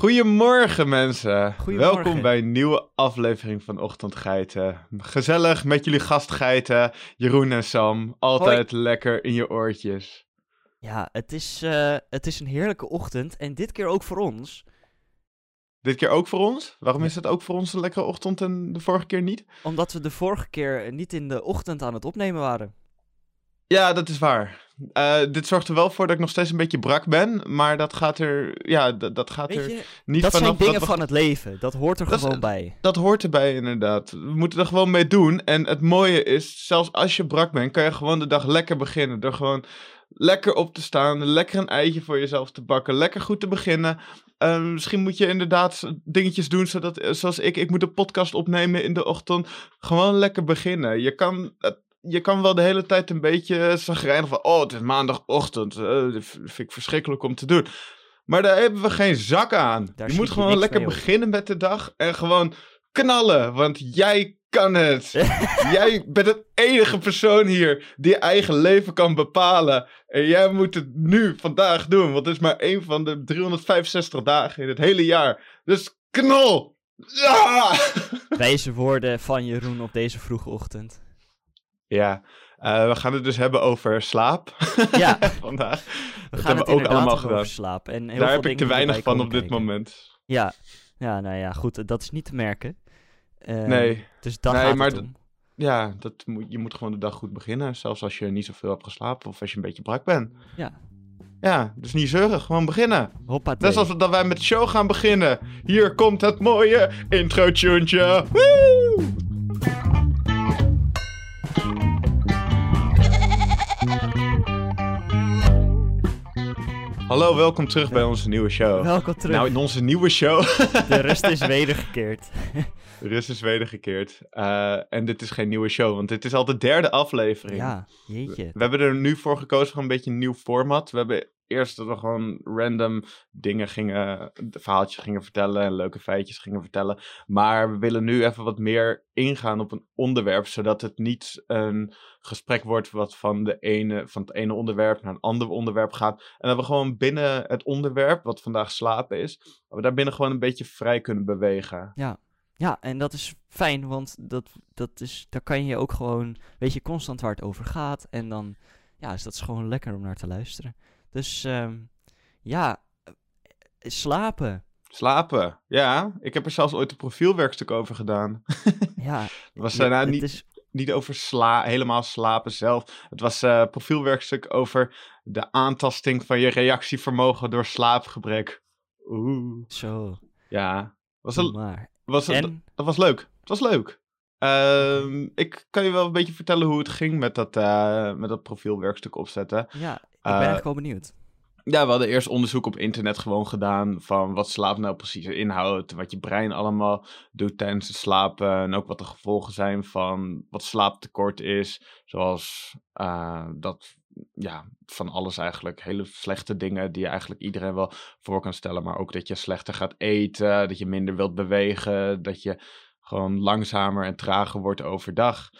Goedemorgen mensen. Goedemorgen. Welkom bij een nieuwe aflevering van Ochtendgeiten. Gezellig met jullie gastgeiten, Jeroen en Sam. Altijd lekker in je oortjes. Ja, het is, eh, het is een heerlijke ochtend en dit keer ook voor ons. Dit keer ook voor ons? Waarom is het ook voor ons een lekkere ochtend en de vorige keer niet? Omdat we de vorige keer niet in de ochtend aan het opnemen waren. Ja, dat is waar. Eh, dit zorgt er wel voor dat ik nog steeds een beetje brak ben, maar dat gaat er, ja, dat, dat gaat er niet dat vanaf zijn dingen dat we van het leven. Dat hoort er Dat is- gewoon bij. Dat hoort erbij inderdaad. We moeten er gewoon mee doen. En het mooie is, zelfs als je brak bent, kan je gewoon de dag lekker beginnen. Door gewoon lekker op te staan, lekker een eitje voor jezelf te bakken, lekker goed te beginnen. Eh, misschien moet je inderdaad dingetjes doen zodat, zoals ik, ik moet een podcast opnemen in de ochtend. Gewoon lekker beginnen. Je kan, het- je kan wel de hele tijd een beetje zagrijnig van, oh het is maandagochtend, eh, dat vind ik verschrikkelijk om te doen. Maar daar hebben we geen zak aan. Daar je moet gewoon lekker beginnen met de dag en gewoon knallen, want jij kan het. jij bent het enige persoon hier die je eigen leven kan bepalen. En jij moet het nu, vandaag doen, want het is maar één van de 365 dagen in het hele jaar. Dus knal! Ja! Wijze woorden van Jeroen op deze vroege ochtend. Ja, eh, we gaan het dus hebben over slaap Ja, vandaag. we Dat gaan hebben het we ook allemaal over gedaan. slapen. En heel Daar veel heb ik te weinig van op dit kijken. moment. Ja. ja, nou ja, goed, dat is niet te merken. Eh, Nee. Dus daar Nee, gaat maar het om. Ja, dat moet, je moet gewoon de dag goed beginnen. Zelfs als je niet zoveel hebt geslapen of als je een beetje brak bent. Ja, Ja, dus niet zeuren, gewoon beginnen. hoppa. Net zoals dat wij met de show gaan beginnen. Hier komt het mooie intro-tuntje. Woe! Hallo, welkom terug bij onze nieuwe show. Welkom terug. Nou, in onze nieuwe show. De rust is wedergekeerd. De rust is wedergekeerd. Eh, en dit is geen nieuwe show, want dit is al de derde aflevering. Ja, jeetje. We hebben er nu voor gekozen voor een beetje een nieuw format. We hebben eerst dat we gewoon random dingen gingen, verhaaltjes gingen vertellen en leuke feitjes gingen vertellen. Maar we willen nu even wat meer ingaan op een onderwerp, zodat het niet een gesprek wordt wat van, de ene, van het ene onderwerp naar een ander onderwerp gaat. En dat we gewoon binnen het onderwerp, wat vandaag slapen is, dat we daar binnen gewoon een beetje vrij kunnen bewegen. Ja, en dat is fijn, want dat, dat is, daar kan je ook gewoon, weet je, constant waar het over gaat. En dan, ja, is dat gewoon lekker om naar te luisteren. Dus, ehm, ja, eh, slapen. Slapen, ja. Ik heb er zelfs ooit een profielwerkstuk over gedaan. Ja, Was het niet is, niet over sla helemaal slapen zelf. Het was een profielwerkstuk over de aantasting van je reactievermogen door slaapgebrek. Oeh. zo, Ja, was een, maar. was En, dat was leuk. Het was leuk. Ehm, ik kan je wel een beetje vertellen hoe het ging met dat, eh, met dat profielwerkstuk opzetten. ja, Eh, ben eigenlijk wel benieuwd. Ja, we hadden eerst onderzoek op internet gewoon gedaan van wat slaap nou precies inhoudt, wat je brein allemaal doet tijdens het slapen en ook wat de gevolgen zijn van wat slaaptekort is, zoals eh, dat, ja, van alles eigenlijk, hele slechte dingen die eigenlijk iedereen wel voor kan stellen, maar ook dat je slechter gaat eten, dat je minder wilt bewegen, dat je gewoon langzamer en trager wordt overdag.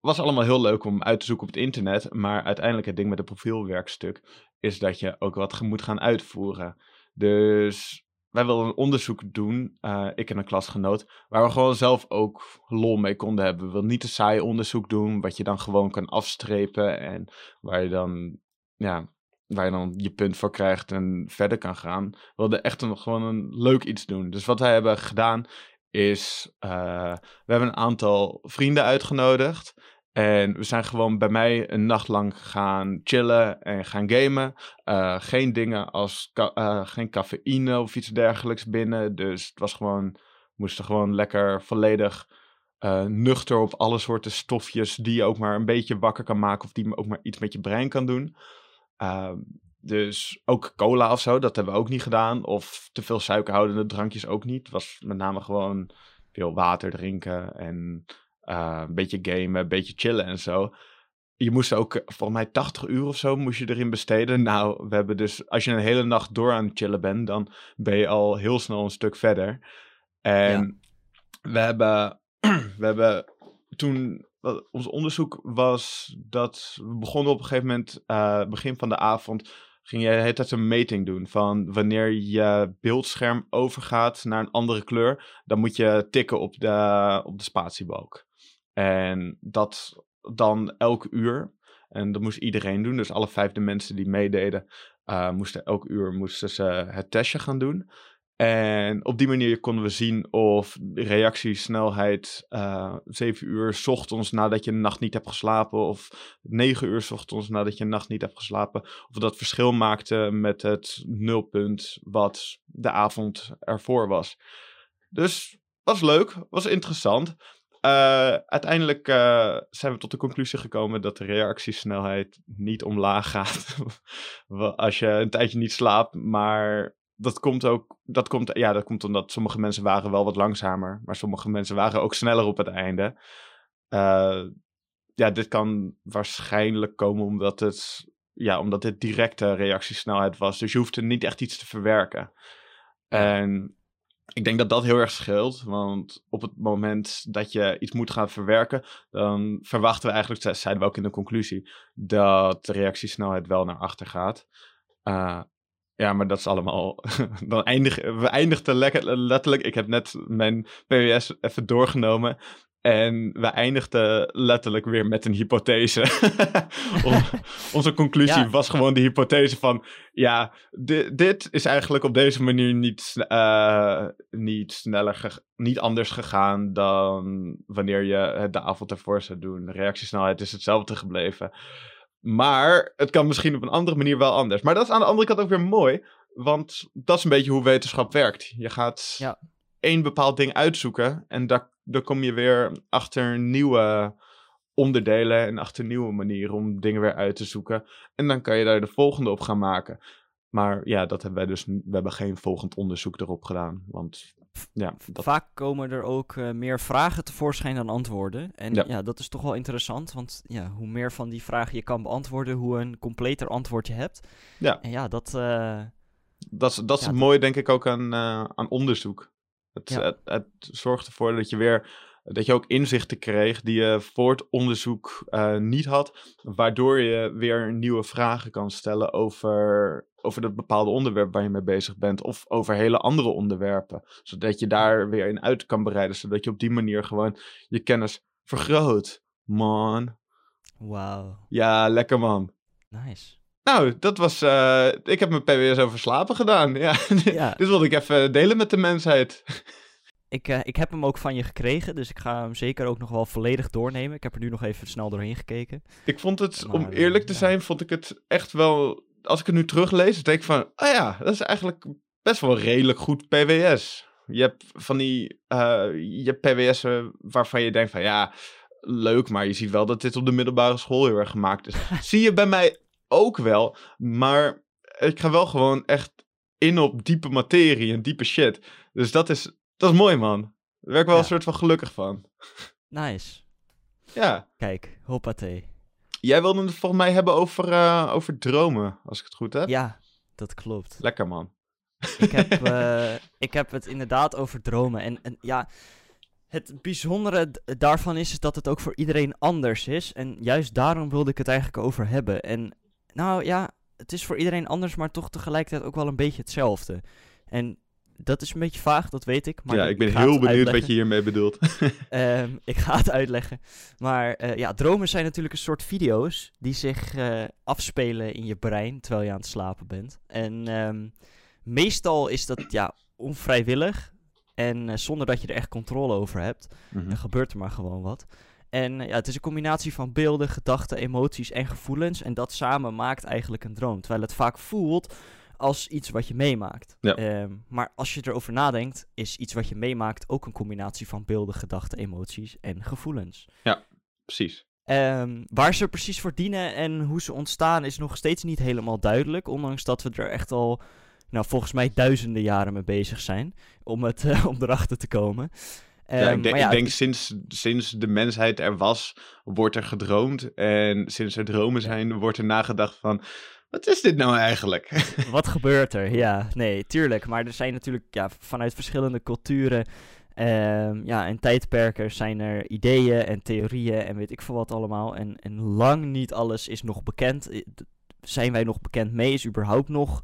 Was allemaal heel leuk om uit te zoeken op het internet, maar uiteindelijk het ding met het profielwerkstuk is dat je ook wat moet gaan uitvoeren. Dus wij wilden een onderzoek doen, eh, ik en een klasgenoot, waar we gewoon zelf ook lol mee konden hebben. We wilden niet een saai onderzoek doen, wat je dan gewoon kan afstrepen en waar je dan, ja, waar je dan je punt voor krijgt en verder kan gaan. We wilden echt een, gewoon een leuk iets doen. Dus wat wij hebben gedaan is, eh, we hebben een aantal vrienden uitgenodigd. En we zijn gewoon bij mij een nacht lang gaan chillen en gaan gamen. Eh, geen dingen als eh, geen cafeïne of iets dergelijks binnen. Dus het was gewoon, we moesten gewoon lekker volledig nuchter op alle soorten stofjes die je ook maar een beetje wakker kan maken of die ook maar iets met je brein kan doen. Dus ook cola of zo, dat hebben we ook niet gedaan. Of te veel suikerhoudende drankjes ook niet. Het was met name gewoon veel water drinken en eh, een beetje gamen, een beetje chillen en zo. Je moest ook, eh, volgens mij 80 uur of zo moest je erin besteden. Nou, we hebben dus, als je een hele nacht door aan het chillen bent, dan ben je al heel snel een stuk verder. En we hebben, we hebben toen, ons onderzoek was dat we begonnen op een gegeven moment, eh, begin van de avond, ging je tijd een meting doen van wanneer je beeldscherm overgaat naar een andere kleur, dan moet je tikken op de, op de spatiebalk. En dat dan elk uur. En dat moest iedereen doen. Dus alle vijfde mensen die meededen, uh, moesten elk uur moesten ze het testje gaan doen. En op die manier konden we zien of reactiesnelheid uh, 7 uur s ochtends nadat je een nacht niet hebt geslapen, of 9 uur s ochtends nadat je een nacht niet hebt geslapen, of dat verschil maakte met het nulpunt wat de avond ervoor was. Dus was leuk, was interessant. Uh, uiteindelijk uh, zijn we tot de conclusie gekomen dat de reactiesnelheid niet omlaag gaat als je een tijdje niet slaapt, maar dat komt ook, dat komt, ja, dat komt omdat sommige mensen waren wel wat langzamer, maar sommige mensen waren ook sneller op het einde. Uh, ja, dit kan waarschijnlijk komen omdat het, ja, omdat dit directe reactiesnelheid was. Dus je hoeft er niet echt iets te verwerken. En ik denk dat dat heel erg scheelt, want op het moment dat je iets moet gaan verwerken, dan verwachten we eigenlijk, zeiden we ook in de conclusie, dat de reactiesnelheid wel naar achter gaat. Uh, ja, maar dat is allemaal. dan eindig, we eindigden lekker, letterlijk. Ik heb net mijn PWS even doorgenomen. En we eindigden letterlijk weer met een hypothese. Onze conclusie was gewoon de hypothese van... Ja, dit, dit is eigenlijk op deze manier niet, uh, niet sneller, niet anders gegaan dan wanneer je het de avond ervoor zou doen. De reactiesnelheid is hetzelfde gebleven. Maar het kan misschien op een andere manier wel anders. Maar dat is aan de andere kant ook weer mooi. Want dat is een beetje hoe wetenschap werkt. Je gaat ja. één bepaald ding uitzoeken. En daar, daar kom je weer achter nieuwe onderdelen. En achter nieuwe manieren om dingen weer uit te zoeken. En dan kan je daar de volgende op gaan maken. Maar ja, dat hebben wij dus. We hebben geen volgend onderzoek erop gedaan. Want ja, dat... Vaak komen er ook uh, meer vragen tevoorschijn dan antwoorden. En ja. ja. dat is toch wel interessant. Want ja, hoe meer van die vragen je kan beantwoorden, hoe een completer antwoord je hebt. Ja. En ja, dat. Uh... Dat is, dat is ja, mooi, denk ik, ook aan, uh, aan onderzoek. Het, het, het zorgt ervoor dat je weer dat je ook inzichten kreeg die je voor het onderzoek uh, niet had, waardoor je weer nieuwe vragen kan stellen over, over dat bepaalde onderwerp waar je mee bezig bent, of over hele andere onderwerpen, zodat je daar weer in uit kan bereiden, zodat je op die manier gewoon je kennis vergroot. Man. Wauw. Ja, lekker man. Nice. Nou, dat was. Uh, ik heb mijn PWS over slapen gedaan. Ja, ja. dit wilde ik even delen met de mensheid. Ik, uh, ik heb hem ook van je gekregen, dus ik ga hem zeker ook nog wel volledig doornemen. Ik heb er nu nog even snel doorheen gekeken. Ik vond het, maar, om eerlijk te ja. zijn, vond ik het echt wel... Als ik het nu teruglees, denk ik van... Ah ja, dat is eigenlijk best wel redelijk goed PWS. Je hebt van die... Uh, je hebt PWS'en waarvan je denkt van... Ja, leuk, maar je ziet wel dat dit op de middelbare school heel erg gemaakt is. Zie je bij mij ook wel, maar ik ga wel gewoon echt in op diepe materie en diepe shit. Dus dat is, dat is mooi, man. Daar werd ik wel ja. een soort van gelukkig van. Nice. Ja. Kijk, hoppatee. Jij wilde het volgens mij hebben over, uh, over dromen, als ik het goed heb. Ja, dat klopt. Lekker, man. Ik heb, uh, ik heb het inderdaad over dromen. En, en ja, het bijzondere daarvan is, is dat het ook voor iedereen anders is. En juist daarom wilde ik het eigenlijk over hebben. En nou ja, het is voor iedereen anders, maar toch tegelijkertijd ook wel een beetje hetzelfde. En dat is een beetje vaag, dat weet ik. Maar ja, ik ben heel benieuwd uitleggen. wat je hiermee bedoelt. um, ik ga het uitleggen. Maar uh, ja, dromen zijn natuurlijk een soort video's die zich uh, afspelen in je brein terwijl je aan het slapen bent. En um, meestal is dat ja, onvrijwillig en uh, zonder dat je er echt controle over hebt. Mm -hmm. Dan gebeurt er maar gewoon wat. En ja, het is een combinatie van beelden, gedachten, emoties en gevoelens. En dat samen maakt eigenlijk een droom. Terwijl het vaak voelt als iets wat je meemaakt. Ja. Um, maar als je erover nadenkt, is iets wat je meemaakt ook een combinatie van beelden, gedachten, emoties en gevoelens. Ja, precies. Um, waar ze precies voor dienen en hoe ze ontstaan is nog steeds niet helemaal duidelijk. Ondanks dat we er echt al, nou volgens mij duizenden jaren mee bezig zijn om, het, uh, om erachter te komen. Um, ja, ik denk, ja, ik denk sinds, sinds de mensheid er was, wordt er gedroomd. En sinds er dromen zijn, wordt er nagedacht van wat is dit nou eigenlijk? Wat gebeurt er? Ja, nee, tuurlijk. Maar er zijn natuurlijk ja, vanuit verschillende culturen um, ja, en tijdperken zijn er ideeën en theorieën en weet ik veel wat allemaal. En, en lang niet alles is nog bekend. zijn wij nog bekend mee? Is überhaupt nog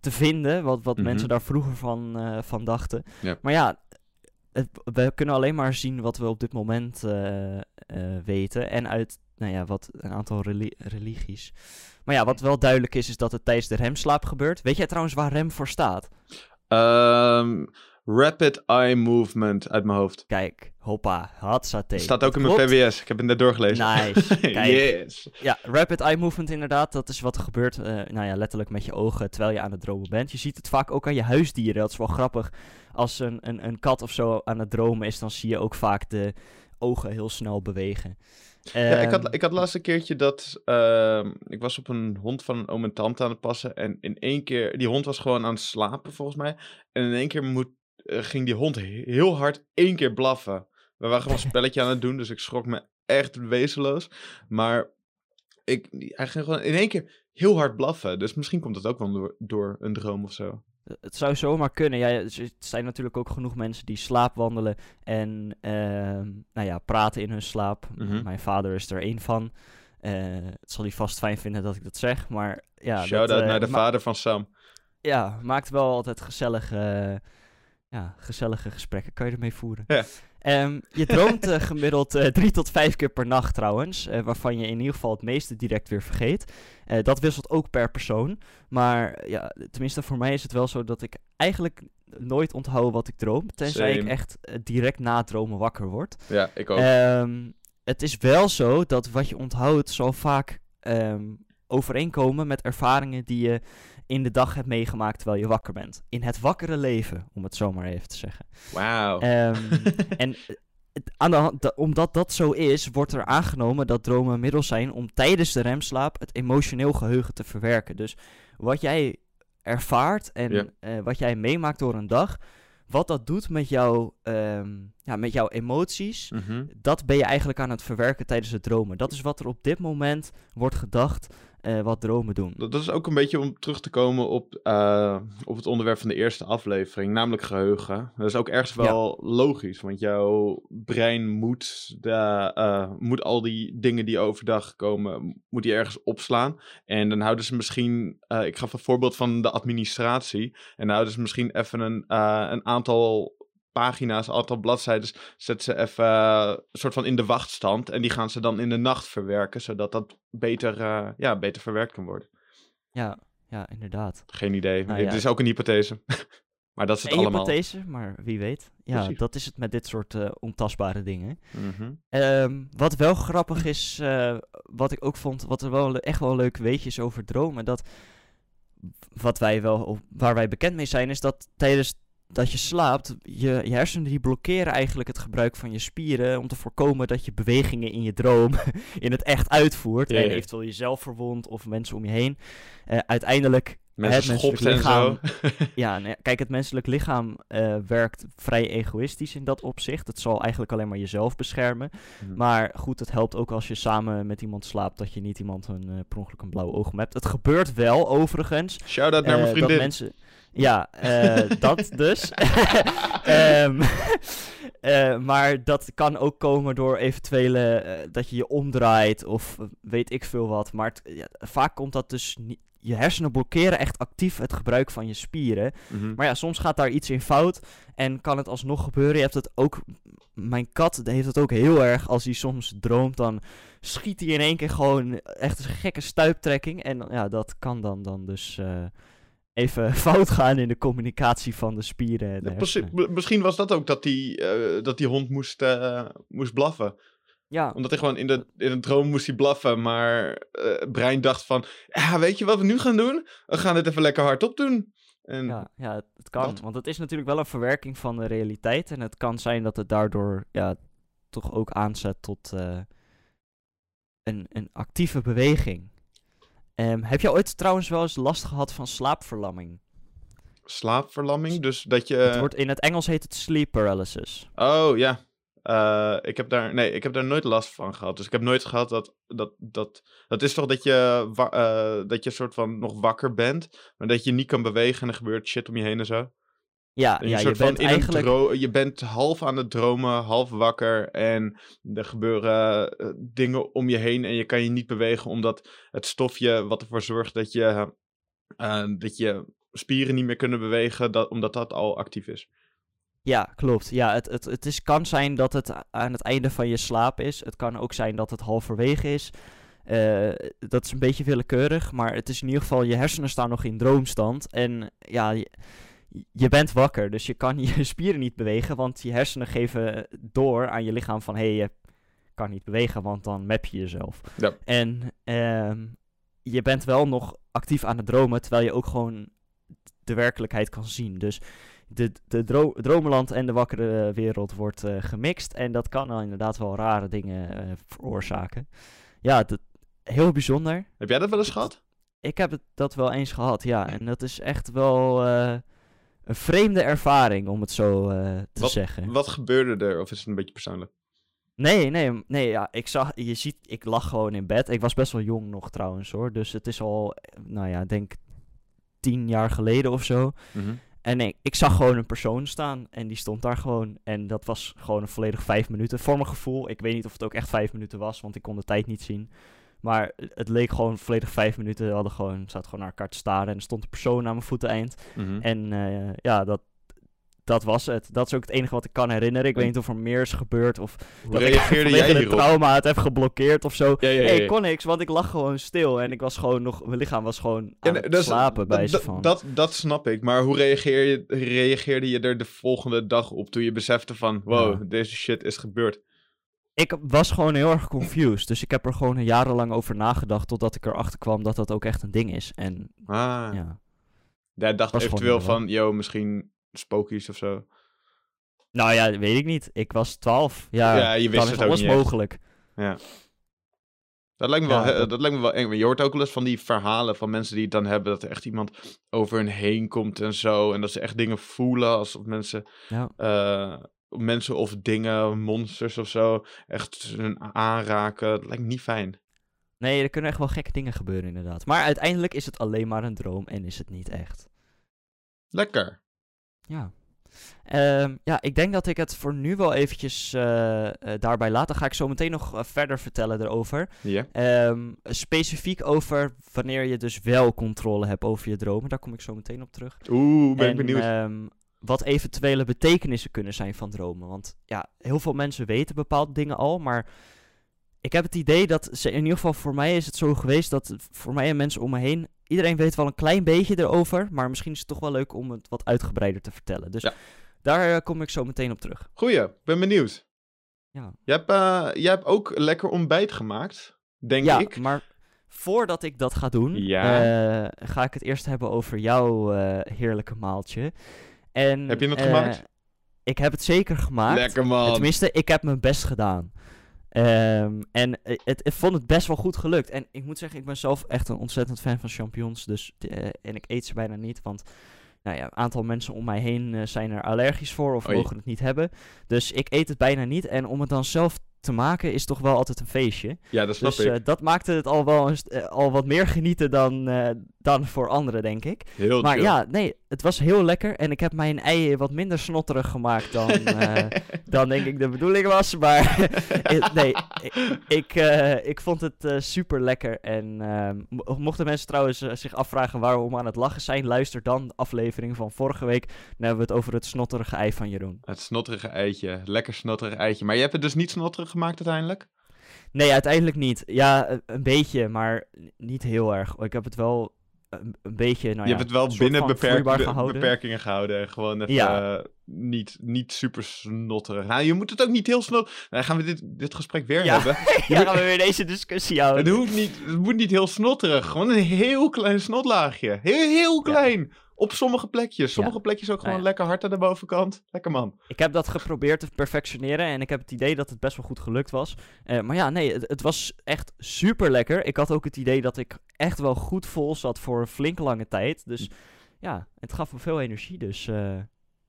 te vinden? Wat, wat Mhm. mensen daar vroeger van, eh, van dachten. Ja. Maar ja, het, we kunnen alleen maar zien wat we op dit moment eh, eh, weten. En uit nou ja, wat een aantal reli- religies. Maar ja, wat wel duidelijk is, is dat het tijdens de remslaap gebeurt. Weet jij trouwens waar rem voor staat? Ehm, rapid eye movement uit mijn hoofd. Kijk, hoppa, hatsate. Staat ook in mijn. VWS. Ik heb het net doorgelezen. Nice. Kijk. yes. Ja, rapid eye movement inderdaad. Dat is wat er gebeurt, eh, nou ja, letterlijk met je ogen terwijl je aan het dromen bent. Je ziet het vaak ook aan je huisdieren. Dat is wel grappig. Als een, een, een kat of zo aan het dromen is, dan zie je ook vaak de ogen heel snel bewegen. Ja, ik Ehm, had, ik had laatst een keertje dat... ehm, ik was op een hond van een oom en tante aan het passen. En in één keer... Die hond was gewoon aan het slapen, volgens mij. En in één keer moet, eh, ging die hond he- heel hard één keer blaffen. We waren gewoon een spelletje aan het doen, dus ik schrok me echt wezenloos. Maar ik, hij ging gewoon in één keer heel hard blaffen. Dus misschien komt het ook wel door, door een droom of zo. Het zou zomaar kunnen. Ja, er zijn natuurlijk ook genoeg mensen die slaapwandelen en ehm, nou ja, praten in hun slaap. Mhm. Mijn vader is er één van. Eh, het zal hij vast fijn vinden dat ik dat zeg, maar ja, Shout-out dat, eh, naar de vader van Sam. ja, maakt wel altijd gezellige, ja, gezellige gesprekken. Kan je ermee voeren. Ja. Ehm, je droomt eh, gemiddeld eh, drie tot vijf keer per nacht trouwens, eh, waarvan je in ieder geval het meeste direct weer vergeet. Dat wisselt ook per persoon, maar ja, tenminste voor mij is het wel zo dat ik eigenlijk nooit onthoud wat ik droom, tenzij ik echt direct na het dromen wakker word. Ja, ik ook. Ehm, het is wel zo dat wat je onthoudt zal vaak ehm, overeenkomen met ervaringen die je in de dag hebt meegemaakt terwijl je wakker bent. In het wakkere leven, om het zo maar even te zeggen. Wauw. Ehm, en eh, aan de hand, da- omdat dat zo is, wordt er aangenomen dat dromen middel zijn om tijdens de remslaap het emotioneel geheugen te verwerken. Dus wat jij ervaart en Ja. eh, wat jij meemaakt door een dag, wat dat doet met, jou, ehm, ja, met jouw emoties, Mhm. dat ben je eigenlijk aan het verwerken tijdens het dromen. Dat is wat er op dit moment wordt gedacht eh, wat dromen doen. Dat is ook een beetje om terug te komen op, eh, op het onderwerp van de eerste aflevering, namelijk geheugen. Dat is ook ergens wel logisch, want jouw brein moet, de, eh, moet al die dingen die overdag komen, moet die ergens opslaan. En dan houden ze misschien, ik gaf een voorbeeld van de administratie, en dan houden ze misschien even een, een aantal pagina's, een aantal bladzijden, zetten ze even een soort van in de wachtstand. En die gaan ze dan in de nacht verwerken, zodat dat beter, eh, ja, beter verwerkt kan worden. Ja, ja inderdaad. Geen idee. Nou ja. is ook een hypothese. maar dat is het Een allemaal. hypothese, maar wie weet. Ja, Precies. dat is het met dit soort eh, ontastbare dingen. Mhm. Ehm, wat wel grappig is, wat ik ook vond, wat er wel echt wel een leuk weetje is over dromen, dat wat wij wel, waar wij bekend mee zijn, is dat tijdens dat je slaapt, je, je hersenen die blokkeren eigenlijk het gebruik van je spieren om te voorkomen dat je bewegingen in je droom in het echt uitvoert en eventueel jezelf verwondt of mensen om je heen. Eh, uiteindelijk Mensen het menselijk schopt en zo. lichaam- ja, nee, kijk, het menselijk lichaam eh, werkt vrij egoïstisch in dat opzicht. Het zal eigenlijk alleen maar jezelf beschermen. Mhm. Maar goed, het helpt ook als je samen met iemand slaapt dat je niet iemand een, per ongeluk een blauwe oog hebt. Het gebeurt wel, overigens. Shout-out naar mijn eh, vriendin. Dat mensen... Ja, dat dus. Ehm, eh, maar dat kan ook komen door eventuele... dat je je omdraait of weet ik veel wat. Maar ja, vaak komt dat dus niet... Je hersenen blokkeren echt actief het gebruik van je spieren. Mhm. Maar ja, soms gaat daar iets in fout en kan het alsnog gebeuren. Je hebt het ook, mijn kat heeft het ook heel erg als hij soms droomt, dan schiet hij in één keer gewoon echt een gekke stuiptrekking. En ja, dat kan dan, dan dus eh, even fout gaan in de communicatie van de spieren. En de Ja, Misschien was dat ook dat die, eh, dat die hond moest, eh, moest blaffen. Ja, Omdat hij gewoon in de, in een droom moest hij blaffen. Maar eh, het brein dacht van... Ja, weet je wat we nu gaan doen? We gaan dit even lekker hardop doen. En ja, ja, het, het kan. Dat- Want het is natuurlijk wel een verwerking van de realiteit. En het kan zijn dat het daardoor ja, toch ook aanzet tot eh, een, een actieve beweging. Ehm, heb je ooit trouwens wel eens last gehad van slaapverlamming? slaapverlamming. Dus dat je... het wordt, in het Engels heet het sleep paralysis. Oh, ja. Eh, ik heb daar, nee, ik heb daar nooit last van gehad. Dus ik heb nooit gehad dat, dat, dat, dat is toch dat je, eh, dat je soort van nog wakker bent, maar dat je niet kan bewegen en er gebeurt shit om je heen en zo. Ja, En ja je, bent eigenlijk... je bent half aan het dromen, half wakker. En er gebeuren eh, dingen om je heen. En je kan je niet bewegen omdat het stofje wat ervoor zorgt dat je, dat je spieren niet meer kunnen bewegen, dat, omdat dat al actief is. Ja, klopt. Ja, het, het, het is, kan zijn dat het aan het einde van je slaap is. Het kan ook zijn dat het halverwege is. Eh, dat is een beetje willekeurig, maar het is in ieder geval, je hersenen staan nog in droomstand. En ja, je, je bent wakker, dus je kan je spieren niet bewegen, want je hersenen geven door aan je lichaam van, hé, hey, je kan niet bewegen, want dan map je jezelf. Ja. En ehm, je bent wel nog actief aan het dromen, terwijl je ook gewoon de werkelijkheid kan zien. Dus de, de dro dromenland en de wakkere wereld wordt eh, gemixt. En dat kan dan inderdaad wel rare dingen eh, veroorzaken. Ja, dat, heel bijzonder. Heb jij dat wel eens gehad? Ik heb het, dat wel eens gehad, ja. En dat is echt wel eh, een vreemde ervaring, om het zo eh, te Wat- zeggen. Wat gebeurde er? Of is het een beetje persoonlijk? Nee, nee, nee, ja, ik zag, je ziet, ik lag gewoon in bed. Ik was best wel jong nog trouwens hoor. Dus het is al, eh, nou ja, denk tien jaar geleden of zo. En ik zag gewoon een persoon staan en die stond daar gewoon. En dat was gewoon een volledig vijf minuten. Voor mijn gevoel, ik weet niet of het ook echt vijf minuten was, want ik kon de tijd niet zien. Maar het leek gewoon volledig vijf minuten. We hadden gewoon, zaten gewoon naar elkaar te staren en er stond een persoon aan mijn voeteneind. Mhm. En eh, ja, dat, dat was het. Dat is ook het enige wat ik kan herinneren. Ik weet niet of er meer is gebeurd of Hoe dat reageerde jij hierop? trauma het heb geblokkeerd of zo. Ja, ja, ja, Nee, ja. ik kon niks, want ik lag gewoon stil en ik was gewoon nog, mijn lichaam was gewoon Ja, aan het is- slapen bij ze dat- van. Dat, dat snap ik, maar hoe reageer je, reageerde je er de volgende dag op toen je besefte van, wow, Ja. deze shit is gebeurd? Ik was gewoon heel erg confused, dus ik heb er gewoon jarenlang over nagedacht totdat ik erachter kwam dat dat ook echt een ding is. En Ah. ja, Jij dacht Was eventueel van, yo, misschien spookies of zo. nou ja, weet ik niet. Ik was 12. Ja, Ja, je wist dan het alles mogelijk. Dat lijkt me, Ja, wel, dat- dat... lijkt me wel eng. Je hoort ook wel eens van die verhalen van mensen die het dan hebben, dat er echt iemand over hun heen komt en zo. En dat ze echt dingen voelen, alsof mensen, Ja. eh, mensen of dingen, monsters of zo, echt hun aanraken. Dat lijkt me niet fijn. Nee, er kunnen echt wel gekke dingen gebeuren inderdaad. Maar uiteindelijk is het alleen maar een droom en is het niet echt. Lekker. Ja. Ehm, ja, ik denk dat ik het voor nu wel eventjes eh, eh, daarbij laat. Dan ga ik zo meteen nog eh, verder vertellen erover. Ehm, specifiek over wanneer je dus wel controle hebt over je dromen. Daar kom ik zo meteen op terug. Oeh, ben ik en benieuwd. ehm, wat eventuele betekenissen kunnen zijn van dromen. Want ja, heel veel mensen weten bepaalde dingen al, maar ik heb het idee dat, ze, in ieder geval voor mij is het zo geweest dat voor mij en mensen om me heen, iedereen weet wel een klein beetje erover, maar misschien is het toch wel leuk om het wat uitgebreider te vertellen. Dus Ja. daar eh, kom ik zo meteen op terug. Goeie, ben benieuwd. Ja. Jij hebt, eh, jij hebt ook lekker ontbijt gemaakt, denk ja, ik. maar voordat ik dat ga doen, Ja. eh, ga ik het eerst hebben over jouw eh, heerlijke maaltje. En, Heb je het gemaakt? Ik heb het zeker gemaakt. Lekker man. Tenminste, ik heb mijn best gedaan. Ehm, en eh, het, ik vond het best wel goed gelukt. En ik moet zeggen, ik ben zelf echt een ontzettend fan van champignons. Dus, eh, en ik eet ze bijna niet, want nou ja, een aantal mensen om mij heen eh, zijn er allergisch voor of Oei. mogen het niet hebben. Dus ik eet het bijna niet. En om het dan zelf te maken is toch wel altijd een feestje. Ja, dat snap Dus ik. eh, dat maakte het al wel eh, al wat meer genieten dan, eh, dan voor anderen, denk ik. Heel Maar chill. ja, nee, het was heel lekker. En ik heb mijn ei wat minder snotterig gemaakt dan, dan denk ik de bedoeling was. Maar nee, ik, ik, ik vond het super lekker. En ehm, mo- mochten mensen trouwens zich afvragen waarom we aan het lachen zijn, luister dan de aflevering van vorige week. Dan hebben we het over het snotterige ei van Jeroen. Het snotterige eitje. Lekker snotterig eitje. Maar je hebt het dus niet snotterig gemaakt uiteindelijk? Nee, uiteindelijk niet. Ja, een, een beetje, maar niet heel erg. Ik heb het wel een, een beetje, nou je ja, hebt het wel binnen van beperk- vloeibaar be- gehouden. beperkingen gehouden. en Gewoon even Ja. eh, niet, niet super snotterig. Nou, je moet het ook niet heel snel... Nou, gaan we dit, dit gesprek weer Ja. hebben. ja, gaan we weer deze discussie houden. Het, hoeft niet, het moet niet heel snotterig. Gewoon een heel klein snotlaagje. Heel, heel klein. Op sommige plekjes. Sommige plekjes ook gewoon Nou ja. lekker hard aan de bovenkant. Lekker man. Ik heb dat geprobeerd te perfectioneren en ik heb het idee dat het best wel goed gelukt was. Eh, maar ja, nee, het, het was echt super lekker. Ik had ook het idee dat ik echt wel goed vol zat voor een flink lange tijd. Dus ja, het gaf me veel energie, dus eh,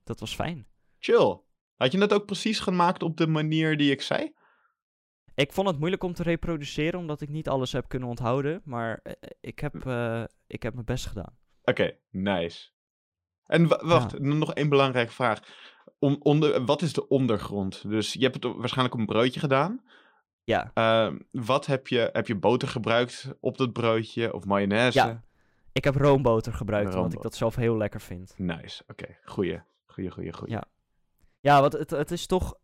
dat was fijn. Chill. Had je het ook precies gemaakt op de manier die ik zei? Ik vond het moeilijk om te reproduceren, omdat ik niet alles heb kunnen onthouden. Maar eh, ik, heb, ik heb mijn best gedaan. Oké, nice. En wa- wacht, nog één belangrijke vraag. Om, onder, wat is de ondergrond? Dus je hebt het waarschijnlijk op een broodje gedaan. Ja, Ehm, wat heb je, heb je boter gebruikt op dat broodje of mayonaise? Ja. ik heb roomboter gebruikt, omdat ik Roomboter. dat zelf heel lekker vind. Nice, oké. Goeie, goeie, goeie, goeie. Ja. Ja, want het, het is toch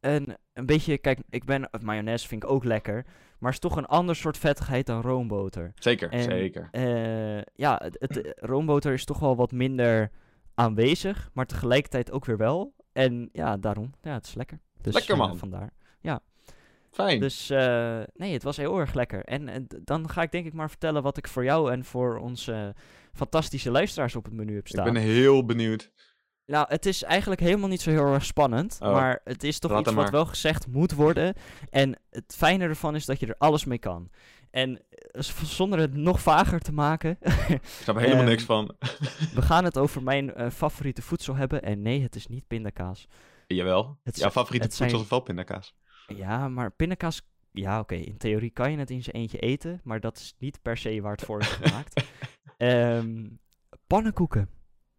een, een beetje... Kijk, ik ben... Mayonaise vind ik ook lekker. Maar het is toch een ander soort vettigheid dan roomboter. Zeker, En- zeker. Eh, ja, het, het, eh, roomboter is toch wel wat minder aanwezig, maar tegelijkertijd ook weer wel. En ja, daarom. Ja, het is lekker. Dus, Lekker, eh, man. vandaar. Fijn. Dus nee, het was heel erg lekker. En, d- dan ga ik denk ik maar vertellen wat ik voor jou en voor onze fantastische luisteraars op het menu heb ik staan. ben heel benieuwd. Nou, het is eigenlijk helemaal niet zo heel erg spannend. Oh. Maar het is toch iets wat wel gezegd moet worden. En het fijne ervan is dat je er alles mee kan. En eh, zonder het nog vager te maken, Ik snap er helemaal Ehm, niks van. we gaan het over mijn eh, favoriete voedsel hebben. En nee, het is niet pindakaas. Jawel. het Jouw favoriete zijn- voedsel is wel pindakaas. Ja, maar pindakaas... Ja, oké, in theorie kan je het in zijn eentje eten. Maar dat is niet per se waar het voor is gemaakt. Ehm, pannenkoeken.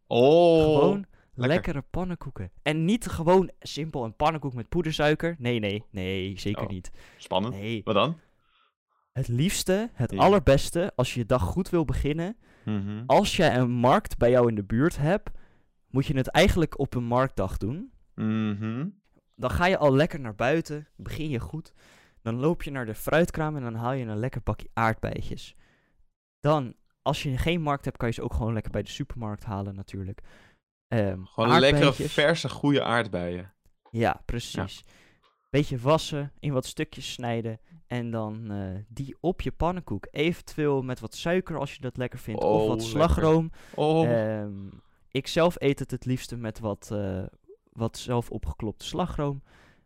Oh. Gewoon lekker. lekkere pannenkoeken. En niet gewoon simpel een pannenkoek met poedersuiker. Nee, nee, nee, zeker Oh. niet. Spannend. Nee, Wat dan? het liefste, het Ja. allerbeste, als je je dag goed wil beginnen. Mhm. Als jij een markt bij jou in de buurt hebt, moet je het eigenlijk op een marktdag doen. Mhm. Dan ga je al lekker naar buiten, begin je goed. Dan loop je naar de fruitkraam en dan haal je een lekker bakje aardbeidjes. Dan, als je geen markt hebt, kan je ze ook gewoon lekker bij de supermarkt halen natuurlijk. Ehm, Gewoon lekkere, verse, goede aardbeien. Ja, precies. Beetje wassen, in wat stukjes snijden en dan eh, die op je pannenkoek. Eventueel met wat suiker als je dat lekker vindt, of Oh, wat lekker. slagroom. Oh. Ehm, ik zelf eet het het liefste met wat, eh, wat zelf opgeklopte slagroom.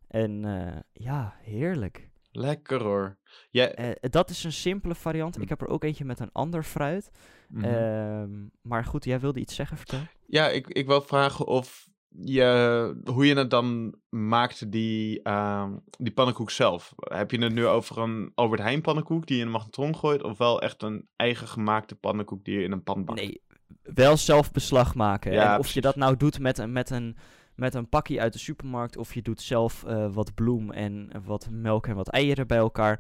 En eh, ja, heerlijk. Lekker hoor. Ja, Eh, dat is een simpele variant. Hm. Ik heb er ook eentje met een ander fruit. mhm. Ehm, maar goed, jij wilde iets zeggen, vertel. ja ik, ik wil vragen of je, hoe je het dan maakt, die, ehm, die pannenkoek zelf. Heb je het nu over een Albert Heijn pannenkoek die je in een magnetron gooit, of wel echt een eigen gemaakte pannenkoek die je in een pan bakt? Nee, wel zelf beslag maken. Ja, en of precies. je dat nou doet met een, met een, met een pakje uit de supermarkt, of je doet zelf eh, wat bloem en wat melk en wat eieren bij elkaar.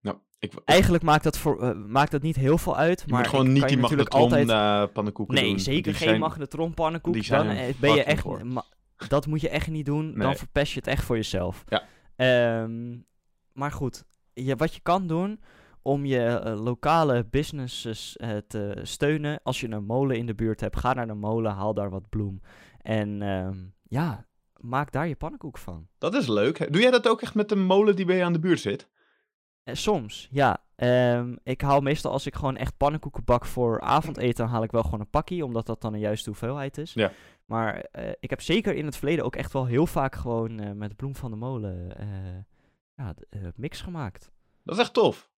Nou, ik, ik, Eigenlijk maakt dat, voor, eh, maakt dat niet heel veel uit. je maar moet gewoon niet die magnetron altijd... eh, pannenkoeken Nee, doen. zeker Die geen zijn- magnetron pannenkoek. die Dan zijn ben je echt... dat moet je echt niet doen. Dan verpest je het echt voor jezelf. Ja. Ehm, maar goed, je, wat je kan doen om je lokale businesses te steunen. Als je een molen in de buurt hebt, ga naar de molen, haal daar wat bloem. En ehm, ja, maak daar je pannenkoek van. Dat is leuk. Doe jij dat ook echt met de molen die bij je aan de buurt zit? Eh, soms, ja. Ehm, ik haal meestal als ik gewoon echt pannenkoeken bak voor avondeten, dan haal ik wel gewoon een pakje, omdat dat dan een juiste hoeveelheid is. Ja. Maar eh, ik heb zeker in het verleden ook echt wel heel vaak gewoon eh, met bloem van de molen eh, ja, mix gemaakt. Dat is echt tof.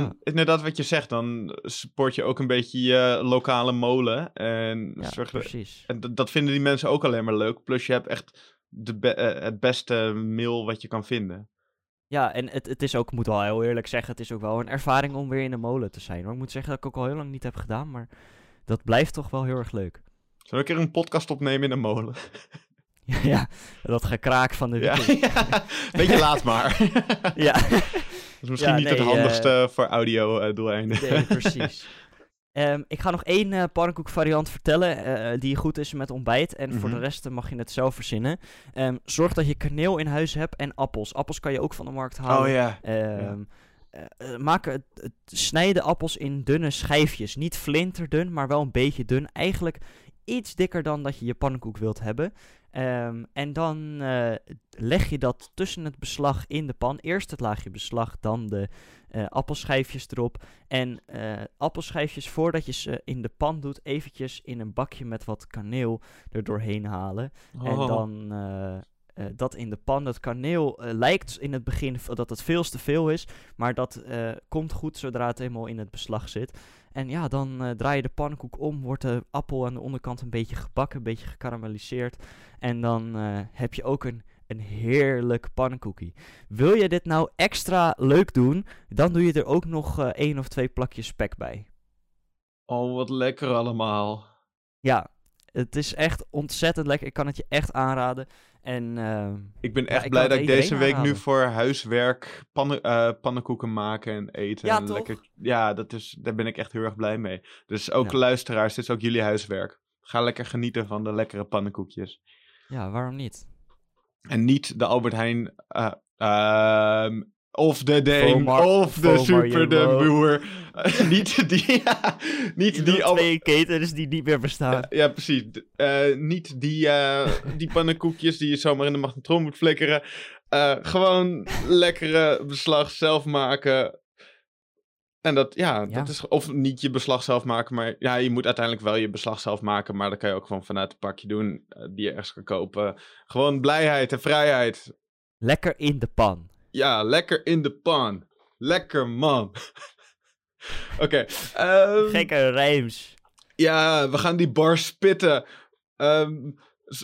Ja. Inderdaad, wat je zegt, dan support je ook een beetje je lokale molen. En, Ja, zorg precies. en dat- vinden die mensen ook alleen maar leuk. Plus je hebt echt de be- eh, het beste mail wat je kan vinden. Ja, en het, het is ook, ik moet wel heel eerlijk zeggen, het is ook wel een ervaring om weer in de molen te zijn. Ik moet zeggen dat ik ook al heel lang niet heb gedaan, maar dat blijft toch wel heel erg leuk. Zullen we een keer een podcast opnemen in een molen? ja, dat gekraak van de ja. beetje laat maar. ja. Dat is misschien Ja, niet het nee, handigste voor audio eh. Nee, precies. Ehm, ik ga nog één eh pannenkoekvariant vertellen eh, die goed is met ontbijt. En voor de Mhm. rest eh, mag je het zelf verzinnen. Ehm, zorg dat je kaneel in huis hebt en appels. Appels kan je ook van de markt halen. Oh ja. Eh, eh, maak het, het- snij de appels in dunne schijfjes. Niet flinterdun, maar wel een beetje dun. Eigenlijk iets dikker dan dat je je pannenkoek wilt hebben. Ehm, en dan eh, leg je dat tussen het beslag in de pan. Eerst het laagje beslag, dan de eh, appelschijfjes erop. En eh, appelschijfjes voordat je ze in de pan doet, eventjes in een bakje met wat kaneel er doorheen halen. En Oh. dan dat in de pan. Dat kaneel lijkt in het begin dat het veel te veel is. Maar dat komt goed zodra het eenmaal in het beslag zit. En ja, dan eh, draai je de pannenkoek om. Wordt de appel aan de onderkant een beetje gebakken, een beetje gekarameliseerd. En dan eh, heb je ook een, een heerlijk pannenkoekie. Wil je dit nou extra leuk doen, dan doe je er ook nog eh één of twee plakjes spek bij. Oh, wat lekker allemaal. Ja, het is echt ontzettend lekker. Ik kan het je echt aanraden. En ehm, Ik ben echt blij dat ik deze week nu voor huiswerk pannen, eh, pannenkoeken maken en eten. Ja, en toch? lekker. Ja, dat is, daar ben ik echt heel erg blij mee. Dus ook Ja. luisteraars, dit is ook jullie huiswerk. Ga lekker genieten van de lekkere pannenkoekjes. ja, waarom niet? En niet de Albert Heijn. eh, ehm, of de. Vomar- of de Super de. Boer. niet die. ja, niet die. Twee ketens die niet meer bestaan. ja, ja, precies. Eh, niet die, eh, die pannenkoekjes die je zomaar in de magnetron moet flikkeren. Eh, gewoon lekkere beslag zelf maken. En dat, ja, Ja. dat is. Of niet je beslag zelf maken, maar ja, je moet uiteindelijk wel je beslag zelf maken. Maar dat kan je ook gewoon vanuit het pakje doen die je ergens kan kopen. Gewoon blijheid en vrijheid. Lekker in de pan. Ja, lekker in de pan. Lekker man. Oké. ehm, Gekke rijms. Ja, we gaan die bar spitten. Ehm,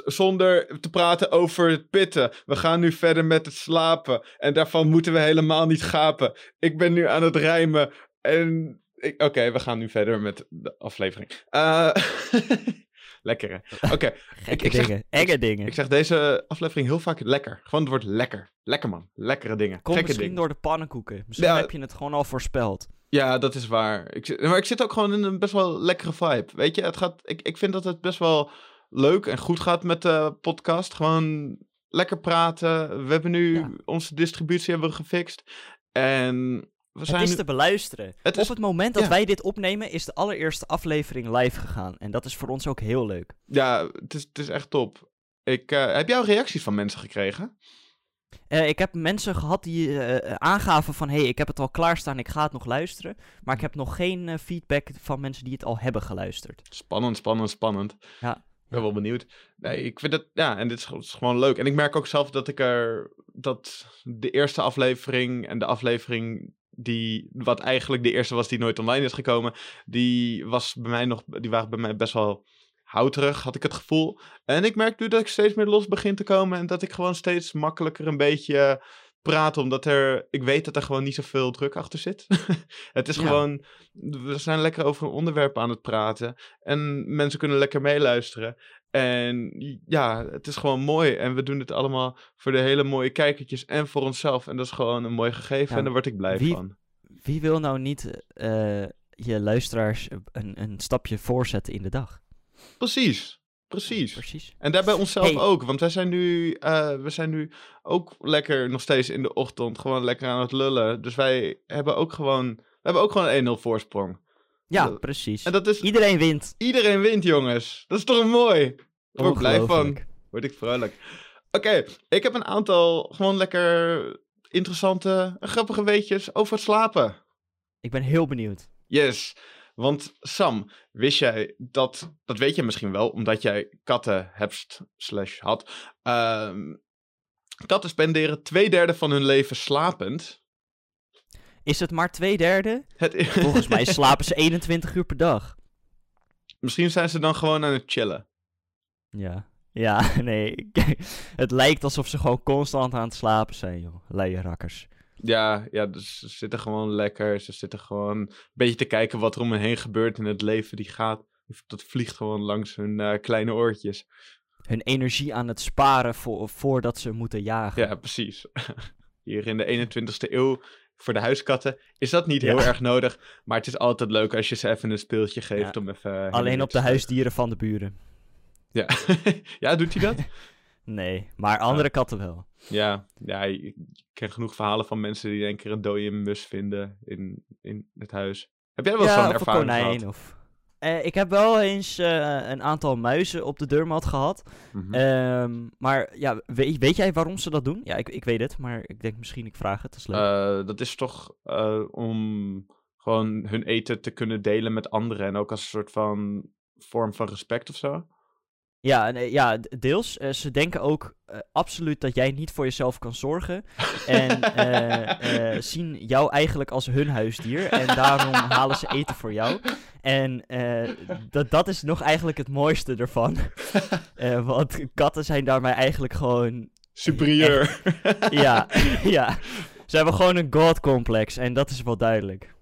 zonder te praten over het pitten. We gaan nu verder met het slapen. En daarvan moeten we helemaal niet gapen. Ik ben nu aan het rijmen. En. Oké, we gaan nu verder met de aflevering. Eh, lekker hè? Oké, ik zeg- dingen. Enge dingen. ik zeg deze aflevering heel vaak lekker. Gewoon het woord lekker. Lekker man. Lekkere dingen. Komt misschien dingen. door de pannenkoeken. Misschien Ja. heb je het gewoon al voorspeld. Ja, dat is waar. Ik zit, maar ik zit ook gewoon in een best wel lekkere vibe. Weet je, het gaat, ik, ik vind dat het best wel leuk en goed gaat met de podcast. Gewoon lekker praten. We hebben nu Ja. onze distributie hebben we gefixt. En we zijn Het is nu- te beluisteren. Het is- Op het moment dat ja. wij dit opnemen, is de allereerste aflevering live gegaan. En dat is voor ons ook heel leuk. Ja, het is, het is echt top. Ik, eh, heb jij al reacties van mensen gekregen? Eh, ik heb mensen gehad die eh, aangaven van... hé, hey, ik heb het al klaarstaan, ik ga het nog luisteren. Maar ik heb nog geen feedback van mensen die het al hebben geluisterd. Spannend, spannend, spannend. Ja. Ik ben wel benieuwd. Nee, ik vind het, ja, en dit is gewoon leuk. En ik merk ook zelf dat ik er, dat de eerste aflevering en de aflevering die, wat eigenlijk de eerste was die nooit online is gekomen, die was bij mij nog, die waren bij mij best wel houterig, had ik het gevoel. En ik merk nu dat ik steeds meer los begin te komen en dat ik gewoon steeds makkelijker een beetje praat, omdat er, ik weet dat er gewoon niet zoveel druk achter zit. het is Ja. gewoon, we zijn lekker over een onderwerp aan het praten en mensen kunnen lekker meeluisteren. En ja, het is gewoon mooi. En we doen het allemaal voor de hele mooie kijkertjes en voor onszelf. En dat is gewoon een mooi gegeven Ja, en daar word ik blij wie- van. Wie wil nou niet eh, je luisteraars een, een stapje voorzetten in de dag? Precies, precies. Precies. En daarbij onszelf Hey. ook. Want wij zijn, nu, eh, we zijn nu ook lekker nog steeds in de ochtend. Gewoon lekker aan het lullen. Dus wij hebben ook gewoon, we hebben ook gewoon een 1-0 voorsprong. Ja, Dat- precies. En dat is, Iedereen wint. iedereen wint jongens. Dat is toch mooi? Daar word ik blij van. Word ik vrolijk. Oké, ik heb een aantal gewoon lekker interessante, grappige weetjes over het slapen. Ik ben heel benieuwd. Yes. Want Sam, wist jij dat, dat weet je misschien wel, omdat jij katten hebt slash had. Ehm, katten spenderen twee derde van hun leven slapend. Is het maar twee derde? Het Volgens mij slapen ze 21 uur per dag. misschien zijn ze dan gewoon aan het chillen. Ja. Ja, nee. het lijkt alsof ze gewoon constant aan het slapen zijn, joh. Leie rakkers. Ja, ja, dus ze zitten gewoon lekker. Ze zitten gewoon een beetje te kijken wat er om hen heen gebeurt in het leven. Die gaat, dat vliegt gewoon langs hun eh, kleine oortjes. Hun energie aan het sparen voor, voordat ze moeten jagen. Ja, precies. Hier in de 21ste eeuw voor de huiskatten is dat niet Ja. heel erg nodig. Maar het is altijd leuk als je ze even een speeltje geeft Ja. om even... Alleen op de huisdieren van de buren. Ja. ja, doet hij dat? Nee, maar andere katten wel. ja, ja, ik ken genoeg verhalen van mensen die een keer een dode mus vinden in, in het huis. Heb jij wel zo'n ervaring konijn. gehad? Of... Eh, ik heb wel eens eh, een aantal muizen op de deurmat gehad. Mhm. Ehm, maar ja, weet, weet jij waarom ze dat doen? Ja, ik, ik weet het, maar ik denk misschien ik vraag het. Dat is leuk. Eh, dat is toch om gewoon hun eten te kunnen delen met anderen. En ook als een soort van vorm van respect of zo. Ja, nee, ja, deels. Eh, ze denken ook eh, absoluut dat jij niet voor jezelf kan zorgen. En eh, zien jou eigenlijk als hun huisdier. En daarom halen ze eten voor jou. En dat, dat is nog eigenlijk het mooiste ervan. Want katten zijn daarmee eigenlijk gewoon... Superieur. Ja, ja. Ze hebben gewoon een god-complex. En dat is wel duidelijk.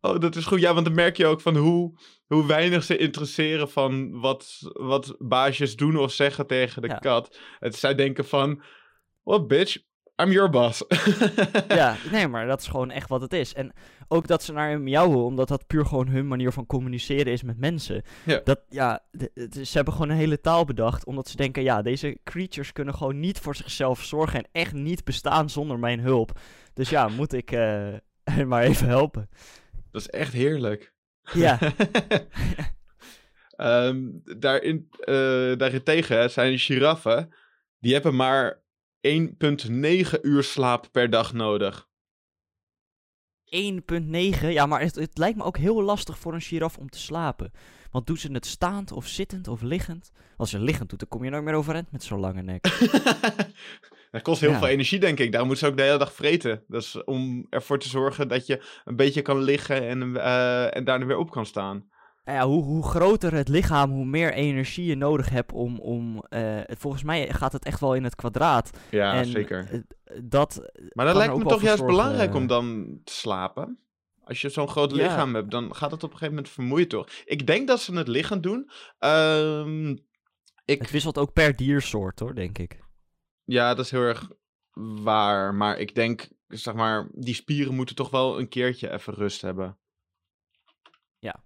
Oh, dat is goed. Ja, want dan merk je ook van hoe, hoe weinig ze interesseren van wat, wat baasjes doen of zeggen tegen de Ja. kat. Het, zij denken van, what bitch, I'm your boss. ja, nee, maar dat is gewoon echt wat het is. En ook dat ze naar hem miauwen, omdat dat puur gewoon hun manier van communiceren is met mensen. Ja. Dat, ja, ze hebben gewoon een hele taal bedacht, omdat ze denken, ja, deze creatures kunnen gewoon niet voor zichzelf zorgen en echt niet bestaan zonder mijn hulp. Dus ja, moet ik hen maar even helpen. Dat is echt heerlijk. Ja, Ehm, daarin, eh daarentegen zijn giraffen, die hebben maar 1,9 uur slaap per dag nodig. 1.9. Ja, maar het, het lijkt me ook heel lastig voor een giraf om te slapen. Want doen ze het staand of zittend of liggend? Als je liggend doet, dan kom je nooit meer overeind met zo'n lange nek. dat kost heel Ja. veel energie, denk ik. Daarom moeten ze ook de hele dag vreten. Dat is om ervoor te zorgen dat je een beetje kan liggen en, eh, en daarna weer op kan staan. Nou ja, hoe, hoe groter het lichaam, hoe meer energie je nodig hebt om... om het- volgens mij gaat het echt wel in het kwadraat. Ja, en zeker. eh, dat, Maar dat lijkt me toch juist zorgen, belangrijk om dan te slapen. Als je zo'n groot Ja. lichaam hebt, dan gaat het op een gegeven moment vermoeien, toch? Ik denk dat ze het liggend doen. Ehm, ik, het wisselt ook per diersoort, hoor, denk ik. Ja, dat is heel erg waar. Maar ik denk, zeg maar, die spieren moeten toch wel een keertje even rust hebben. Ja.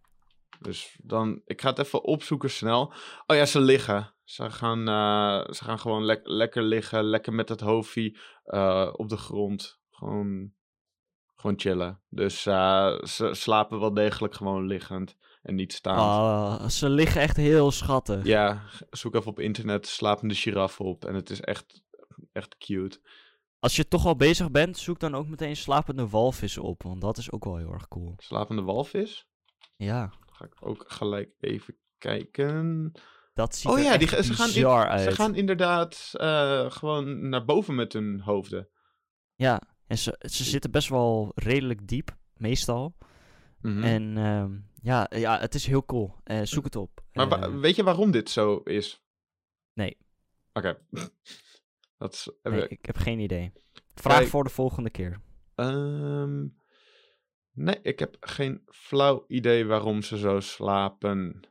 Dus dan, ik ga het even opzoeken snel. Oh ja, ze liggen. Ze gaan, eh, ze gaan gewoon lek- lekker liggen, lekker met het hoofdje eh, op de grond. Gewoon, gewoon chillen. Dus eh, ze slapen wel degelijk gewoon liggend en niet staand. Ah, ze liggen echt heel schattig. Ja, zoek even op internet slapende giraffe op. En het is echt, echt cute. Als je toch al bezig bent, zoek dan ook meteen slapende walvissen op. Want dat is ook wel heel erg cool. Slapende walvis. Ja, Ga ik ook gelijk even kijken. dat ziet Oh er ja, die, ze, gaan in- bizar uit. ze gaan inderdaad eh, gewoon naar boven met hun hoofden. Ja, en ze, ze zitten best wel redelijk diep, meestal. Mhm. En ehm, ja, ja, het is heel cool. Eh, zoek het op. maar Eh, weet je waarom dit zo is? Nee. Oké. Dat is... nee, ik heb geen idee. Vraag Kijk. voor de volgende keer. Ehm, nee, ik heb geen flauw idee waarom ze zo slapen.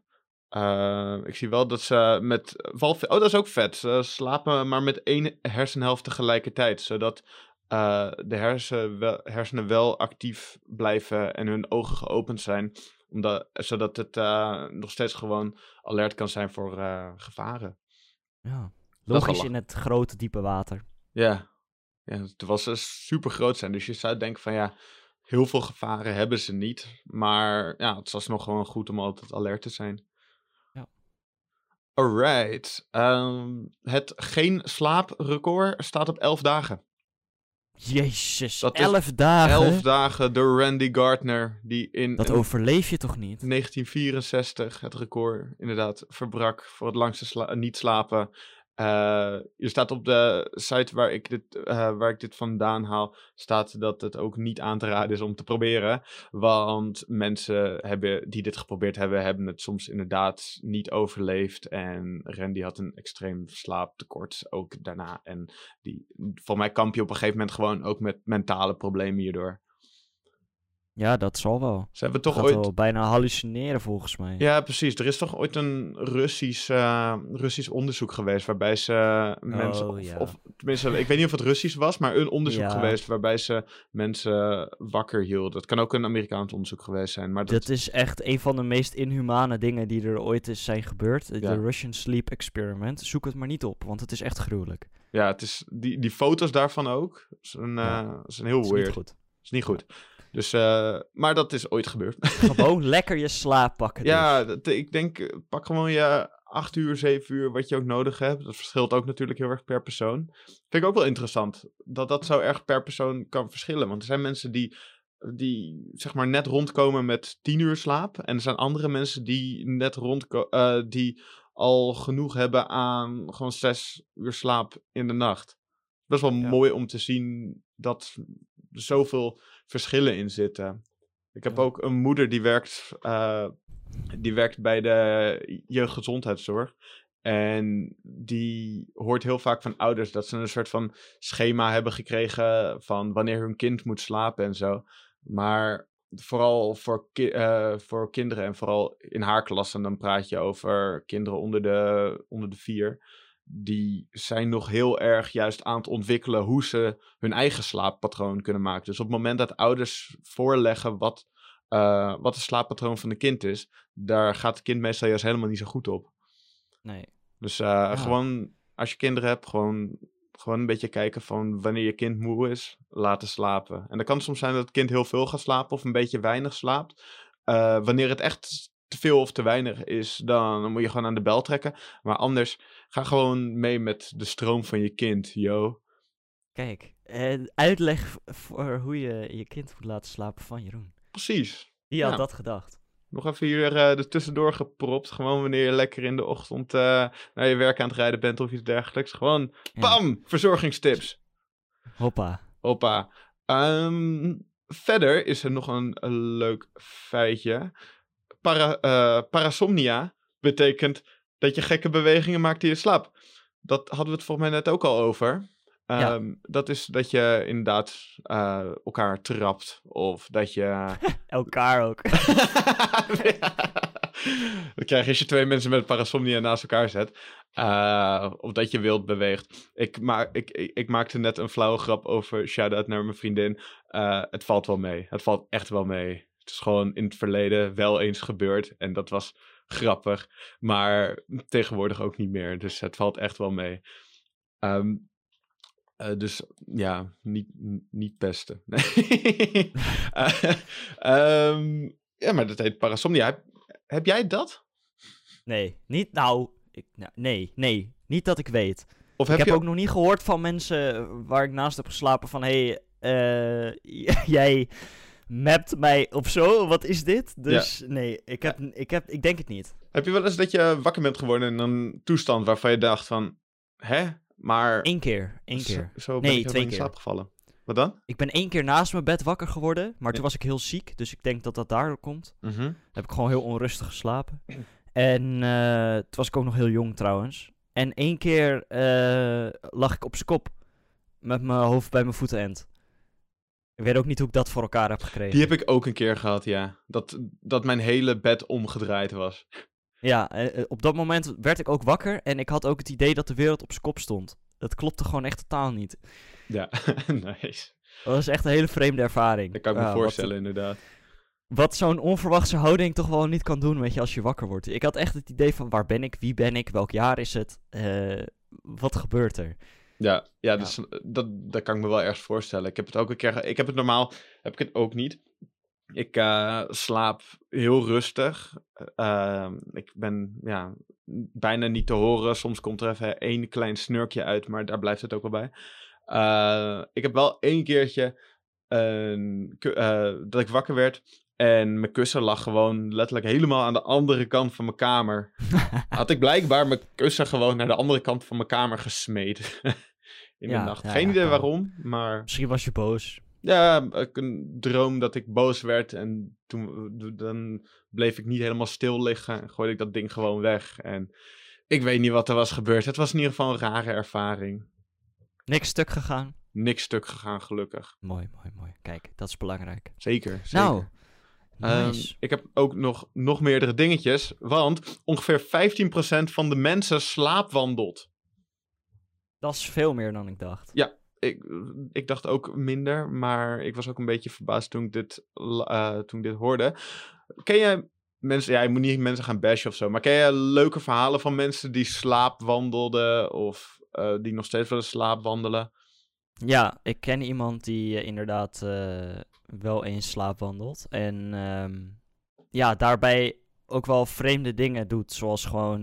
Ehm, ik zie wel dat ze met. Oh, dat is ook vet. Ze slapen maar met één hersenhelft tegelijkertijd. Zodat eh, de hersen wel, hersenen wel actief blijven en hun ogen geopend zijn. Omdat, zodat het eh, nog steeds gewoon alert kan zijn voor eh, gevaren. Ja. Logisch in het grote, diepe water. Ja, ja terwijl ze super groot zijn. Dus je zou denken van ja, heel veel gevaren hebben ze niet. Maar ja, het is alsnog gewoon goed om altijd alert te zijn. Ja. Alright. Ehm, het geen slaaprecord staat op 11 dagen. Jezus, Dat elf dagen. 11 dagen door Randy Gardner, die in Dat overleef je toch niet? 1964 het record inderdaad verbrak voor het langste sla- niet slapen. Eh je staat op de site waar ik, dit, eh, waar ik dit vandaan haal, staat dat het ook niet aan te raden is om te proberen. Want mensen hebben, die dit geprobeerd hebben, hebben het soms inderdaad niet overleefd. En Randy had een extreem slaaptekort ook daarna. En die, voor mij kamp je op een gegeven moment gewoon ook met mentale problemen hierdoor. Ja, dat zal wel. Ze hebben toch Gaat ooit... wel bijna hallucineren volgens mij. Ja, precies. Er is toch ooit een Russisch, eh, Russisch onderzoek geweest waarbij ze mensen, Oh, of, ja. of tenminste, ik weet niet of het Russisch was, maar een onderzoek Ja. geweest waarbij ze mensen wakker hielden. Het kan ook een Amerikaans onderzoek geweest zijn, maar dat, is echt een van de meest inhumane dingen die er ooit is zijn gebeurd. De Ja. Russian Sleep Experiment. Zoek het maar niet op, want het is echt gruwelijk. ja, het is die, die foto's daarvan ook, zijn, eh, Ja. zijn heel is weird. niet goed. is niet goed. Dus, eh, maar dat is ooit gebeurd. Gewoon lekker je slaap pakken. dus. ja, dat, ik denk, eh, pak gewoon je acht uur, zeven uur, wat je ook nodig hebt. Dat verschilt ook natuurlijk heel erg per persoon. Vind ik ook wel interessant, dat dat zo erg per persoon kan verschillen. Want er zijn mensen die, die zeg maar net rondkomen met tien uur slaap. En er zijn andere mensen die net rondkomen, die al genoeg hebben aan gewoon zes uur slaap in de nacht. Best wel Ja. mooi om te zien dat er zoveel verschillen in zitten. Ik heb Ja. ook een moeder die werkt, eh, die werkt bij de jeugdgezondheidszorg. En die hoort heel vaak van ouders dat ze een soort van schema hebben gekregen van wanneer hun kind moet slapen en zo. Maar vooral voor, ki- eh, voor kinderen en vooral in haar klas, en dan praat je over kinderen onder de, onder de vier, die zijn nog heel erg juist aan het ontwikkelen hoe ze hun eigen slaappatroon kunnen maken. Dus op het moment dat ouders voorleggen wat, eh, wat het slaappatroon van de kind is, daar gaat het kind meestal juist helemaal niet zo goed op. Nee. Dus eh, gewoon, als je kinderen hebt, gewoon, gewoon een beetje kijken van wanneer je kind moe is, laten slapen. En dan kan het soms zijn dat het kind heel veel gaat slapen of een beetje weinig slaapt. Eh, wanneer het echt te veel of te weinig is, dan moet je gewoon aan de bel trekken. Maar anders, ga gewoon mee met de stroom van je kind, yo. Kijk, uitleg voor hoe je je kind moet laten slapen van Jeroen. Precies. Wie had Ja. dat gedacht? Nog even hier eh er tussendoor gepropt. Gewoon wanneer je lekker in de ochtend eh, naar je werk aan het rijden bent of iets dergelijks. Gewoon, Ja. bam, verzorgingstips. Hoppa. Hoppa. Ehm, verder is er nog een, een leuk feitje. Para, eh, parasomnia betekent dat je gekke bewegingen maakt in je slaap. Dat hadden we het volgens mij net ook al over. Ja. Ehm, Dat is dat je inderdaad eh, elkaar trapt. Of dat je... Elkaar ook. Dan krijg je als je twee mensen met parasomnia naast elkaar zet. Eh, of dat je wild beweegt. Ik, ma ik, ik, ik maakte net een flauwe grap over shout-out naar mijn vriendin. Eh, het valt wel mee. Het valt echt wel mee. Het is gewoon in het verleden wel eens gebeurd. En dat was grappig. Maar tegenwoordig ook niet meer. Dus het valt echt wel mee. Ehm, eh, dus ja, niet, niet pesten. Nee. Eh, ehm, ja, maar dat heet parasomnia. Heb, heb jij dat? Nee, niet nou, ik, nou. Nee, nee. Niet dat ik weet. Of ik heb heb je ook nog niet gehoord van mensen waar ik naast heb geslapen van... Hé, hey, eh, jij mapt mij of zo. Wat is dit? Dus nee, ik, heb, ik, heb, ik denk het niet. Heb je wel eens dat je wakker bent geworden in een toestand waarvan je dacht van... Hè? Maar... Eén keer, één zo- keer. Zo, ben Nee, ik twee in keer. slaap gevallen. Wat dan? Ik ben één keer naast mijn bed wakker geworden, maar Ja. toen was ik heel ziek. Dus ik denk dat dat daardoor komt. Mhm. heb ik gewoon heel onrustig geslapen. En eh, toen was ik ook nog heel jong trouwens. En één keer eh, lag ik op z'n kop. Met mijn hoofd bij mijn voetenend. Ik weet ook niet hoe ik dat voor elkaar heb gekregen. Die heb ik ook een keer gehad, ja. Dat, dat mijn hele bed omgedraaid was. Ja, eh, eh, op dat moment werd ik ook wakker. En ik had ook het idee dat de wereld op z'n kop stond. Dat klopte gewoon echt totaal niet. Ja, nice. Dat was echt een hele vreemde ervaring. Dat kan ik me wat- voorstellen, inderdaad. Wat zo'n onverwachte houding toch wel niet kan doen, weet je, als je wakker wordt. Ik had echt het idee van waar ben ik, wie ben ik, welk jaar is het, eh, wat gebeurt er? Ja, ja, dus eh, Dat, dat kan ik me wel ergens voorstellen. Ik heb het ook een keer... Ik heb het normaal... Heb ik het ook niet. Ik eh, slaap heel rustig. Ehm, ik ben ja, bijna niet te horen. Soms komt er even één klein snurkje uit, maar daar blijft het ook wel bij. Eh, ik heb wel één keertje eh, dat ik wakker werd en mijn kussen lag gewoon letterlijk helemaal aan de andere kant van mijn kamer. Had ik blijkbaar mijn kussen gewoon naar de andere kant van mijn kamer gesmeed. In Ja, de nacht. ja, Geen ja, idee waarom, maar Misschien was je boos. ja, ik een droom dat ik boos werd en toen dan bleef ik niet helemaal stil liggen en gooide ik dat ding gewoon weg. En ik weet niet wat er was gebeurd. Het was in ieder geval een rare ervaring. Niks stuk gegaan. Niks stuk gegaan, gelukkig. Mooi, mooi, mooi. Kijk, dat is belangrijk. Zeker, zeker. Nou, Ehm, ik heb ook nog, nog meerdere dingetjes, want ongeveer 15% van de mensen slaapwandelt. dat is veel meer dan ik dacht. Ik, ik dacht ook minder, maar ik was ook een beetje verbaasd toen ik dit, eh, toen ik dit hoorde. Ken jij mensen, ja, je moet niet mensen gaan bashen of zo, maar ken jij leuke verhalen van mensen die slaapwandelden of eh, die nog steeds willen slaapwandelen? Ja, ik ken iemand die eh, inderdaad eh, wel eens slaapwandelt. En ehm, ja, daarbij ook wel vreemde dingen doet. Zoals gewoon,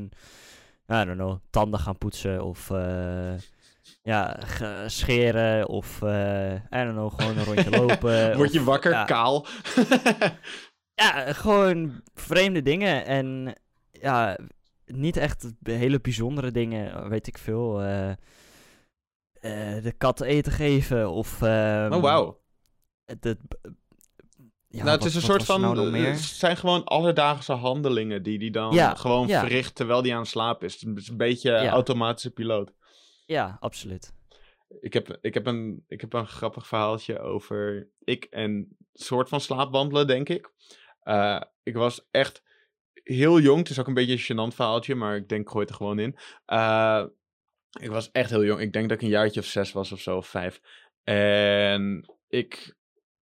I don't know, tanden gaan poetsen of eh, ja, scheren of I don't know, gewoon een rondje lopen. Word je of- wakker, ja. kaal? Ja, gewoon vreemde dingen en ja, niet echt hele bijzondere dingen, weet ik veel. Eh, de kat eten geven of... ehm, oh, wauw. ja, nou, het wat- is een soort van. nou eh? Het zijn gewoon alledaagse handelingen die die dan Ja, gewoon ja. verricht terwijl die aan het slapen is. Het is een beetje automatische piloot. Ja, absoluut. ik heb, ik, heb een, ik heb een grappig verhaaltje over ik en soort van slaapwandelen, denk ik. Eh, ik was echt heel jong. Het is ook een beetje een gênant verhaaltje, maar ik denk, gooi het er gewoon in. Eh, ik was echt heel jong. Ik denk dat ik een jaartje of zes was of zo, of vijf. En ik,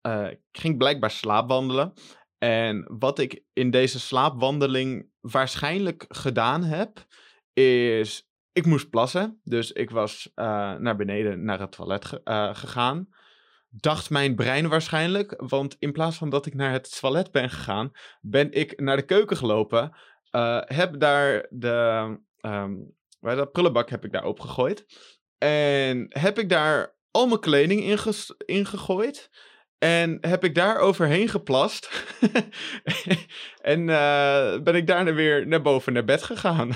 eh, ging blijkbaar slaapwandelen. En wat ik in deze slaapwandeling waarschijnlijk gedaan heb, is ik moest plassen. Dus ik was eh, naar beneden naar het toilet eh, gegaan. Dacht mijn brein waarschijnlijk, want in plaats van dat ik naar het toilet ben gegaan, ben ik naar de keuken gelopen. heb daar de ehm waar dat prullenbak heb ik daar opgegooid. En heb ik daar al mijn kleding in, in gegooid. En heb ik daar overheen geplast. en eh, ben ik daarna weer naar boven naar bed gegaan.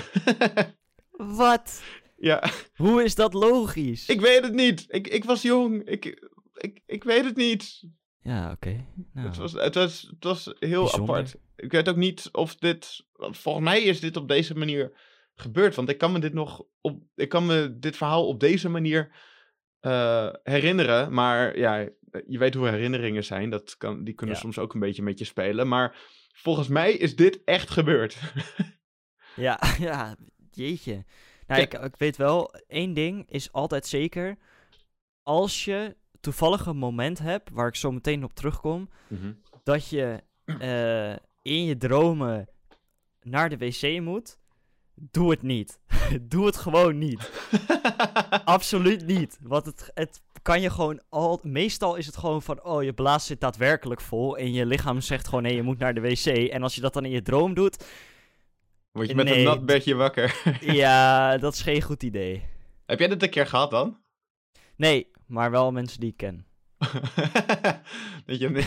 Wat? ja, Hoe is dat logisch? ik weet het niet. Ik, ik was jong. Ik, ik, ik weet het niet. Ja, oké. Nou, Het, was, het, was, het was heel Bijzonder. apart. Ik weet ook niet of dit. Volgens mij is dit op deze manier gebeurd. Want ik kan me dit nog. Op, ik kan me dit verhaal op deze manier eh, herinneren. Maar ja, je weet hoe herinneringen zijn. Dat kan, die kunnen Ja. soms ook een beetje met je spelen. Maar volgens mij is dit echt gebeurd. Ja, ja, jeetje. Nou, ik, ik weet wel, één ding is altijd zeker. Als je toevallig een moment hebt, waar ik zo meteen op terugkom, dat je eh, in je dromen naar de wc moet, doe het niet. doe het gewoon niet. Absoluut niet. Want het, het kan je gewoon al. Meestal is het gewoon van. Oh, je blaas zit daadwerkelijk vol. En je lichaam zegt gewoon: nee, je moet naar de wc. En als je dat dan in je droom doet. Word je met Nee, een nat bedje wakker. ja, dat is geen goed idee. Heb jij dit een keer gehad dan? Nee, maar wel mensen die ik ken. dat, je,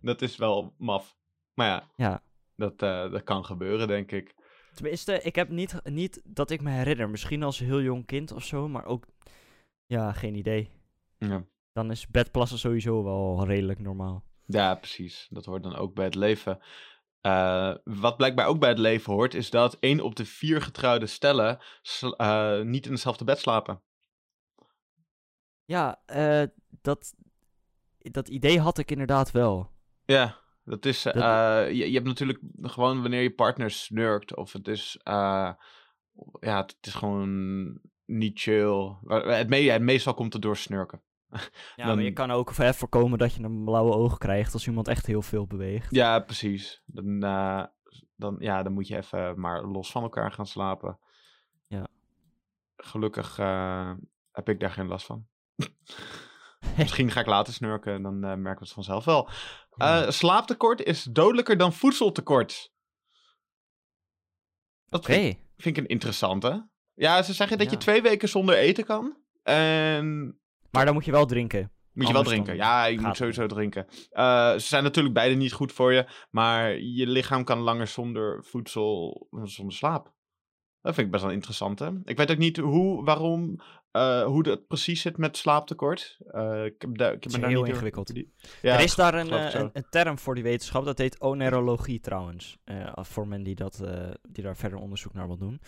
dat is wel maf. Maar ja, Ja. dat, eh, dat kan gebeuren, denk ik. Tenminste, ik heb niet, niet dat ik me herinner. Misschien als heel jong kind of zo, maar ook. Ja, geen idee. Ja. Dan is bedplassen sowieso wel redelijk normaal. Ja, precies. Dat hoort dan ook bij het leven. Eh, wat blijkbaar ook bij het leven hoort, is dat één op de vier getrouwde stellen eh, niet in hetzelfde bed slapen. Ja, eh, dat, dat idee had ik inderdaad wel. Ja, dat is. eh, Dat- je, je hebt natuurlijk gewoon wanneer je partner snurkt, of het is. eh, ja, het is gewoon niet chill. Het, me- het meestal komt het door snurken. Ja, Dan- maar je kan ook hè, voorkomen dat je een blauwe oog krijgt als iemand echt heel veel beweegt. Ja, precies. Dan, eh, dan, ja, dan moet je even maar los van elkaar gaan slapen. Ja. Gelukkig heb ik daar geen last van. Misschien ga ik later snurken en dan merken we het vanzelf wel. Eh, slaaptekort is dodelijker dan voedseltekort. Dat vind, vind ik een interessante. Ja, ze zeggen dat je twee weken zonder eten kan. En Maar dan moet je wel drinken. moet je wel drinken. Ja, je moet het sowieso drinken. Eh, ze zijn natuurlijk beide niet goed voor je. Maar je lichaam kan langer zonder voedsel, zonder slaap. Dat vind ik best wel interessant, hè? Ik weet ook niet hoe, waarom, eh, hoe dat precies zit met slaaptekort. Eh, ik heb, daar, ik heb is me daar heel niet ingewikkeld. Ja, er is daar een, eh, een, een term voor die wetenschap, dat heet onerologie trouwens. Voor men die, dat, die daar verder onderzoek naar wil doen.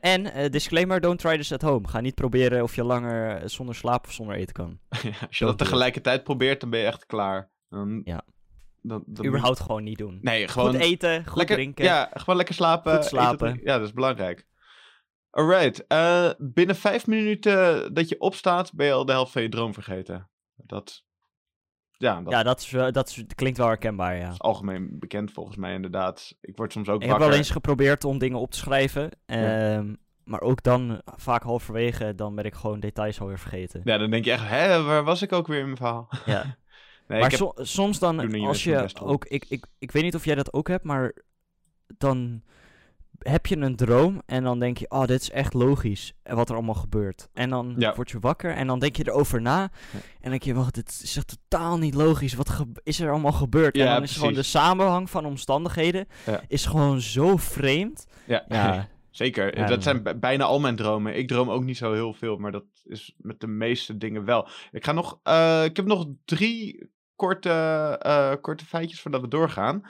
En, disclaimer, don't try this at home. Ga niet proberen of je langer zonder slaap of zonder eten kan. Ja, als je dat tegelijkertijd probeert, dan ben je echt klaar. Dan, Ja. Dan, dan Überhaupt gewoon niet doen. Nee, gewoon Goed eten, goed lekker, drinken. Ja, gewoon lekker slapen. Goed slapen. Ja, dat is belangrijk. Alright. eh, binnen vijf minuten dat je opstaat, ben je al de helft van je droom vergeten. Dat, ja, dat Ja, dat, is, dat is, klinkt wel herkenbaar, ja. is algemeen bekend volgens mij inderdaad. Ik word soms ook Ik heb wel eens geprobeerd om dingen op te schrijven. ehm, Maar ook dan, vaak halverwege, dan ben ik gewoon details alweer vergeten. Ja, dan denk je echt, hè, waar was ik ook weer in mijn verhaal? Ja. nee, maar ik heb... so- soms dan, als je ook, ik, ik, ik weet niet of jij dat ook hebt, maar dan heb je een droom en dan denk je, oh, dit is echt logisch, en wat er allemaal gebeurt. En dan Ja. word je wakker en dan denk je erover na Ja. en dan denk je, wacht, dit is echt totaal niet logisch, wat is er allemaal gebeurd? en Ja, dan is gewoon de samenhang van omstandigheden is gewoon zo vreemd. Ja, zeker. Dat zijn bijna al mijn dromen. Ik droom ook niet zo heel veel, maar dat is met de meeste dingen wel. Ik, ga nog, eh, ik heb nog drie korte, eh, korte feitjes voordat we doorgaan.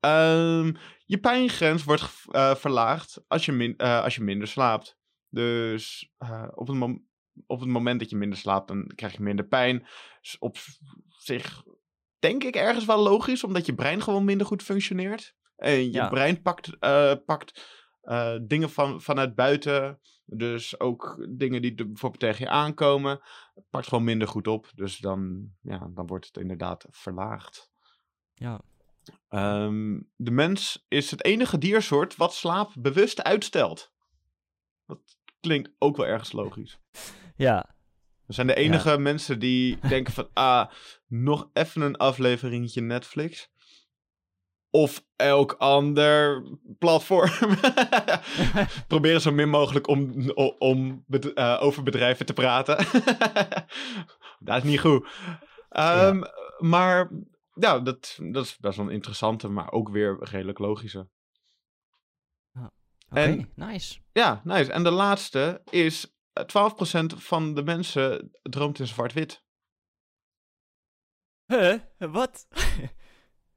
Ehm, je pijngrens wordt eh, verlaagd als je, min, eh, als je minder slaapt. Dus eh, op het moment. op het moment dat je minder slaapt, dan krijg je minder pijn. Dus op zich denk ik ergens wel logisch, omdat je brein gewoon minder goed functioneert. En je Ja. brein pakt, pakt dingen van, vanuit buiten. Dus ook dingen die bijvoorbeeld tegen je aankomen. Pakt gewoon minder goed op. Dus dan, ja, dan wordt het inderdaad verlaagd. Ja. Ehm, de mens is het enige diersoort wat slaap bewust uitstelt. Dat klinkt ook wel ergens logisch. Ja. We zijn de enige mensen die denken van... Ah, nog even een afleveringetje Netflix. Of elk ander platform. Proberen zo min mogelijk om, om eh, over bedrijven te praten. dat is niet goed. Ehm, Maar ja, dat, dat is best wel een interessante, maar ook weer redelijk logische. Oké, En- nice. Ja, nice. En de laatste is... eh, 12% van de mensen droomt in zwart-wit. Huh? Wat?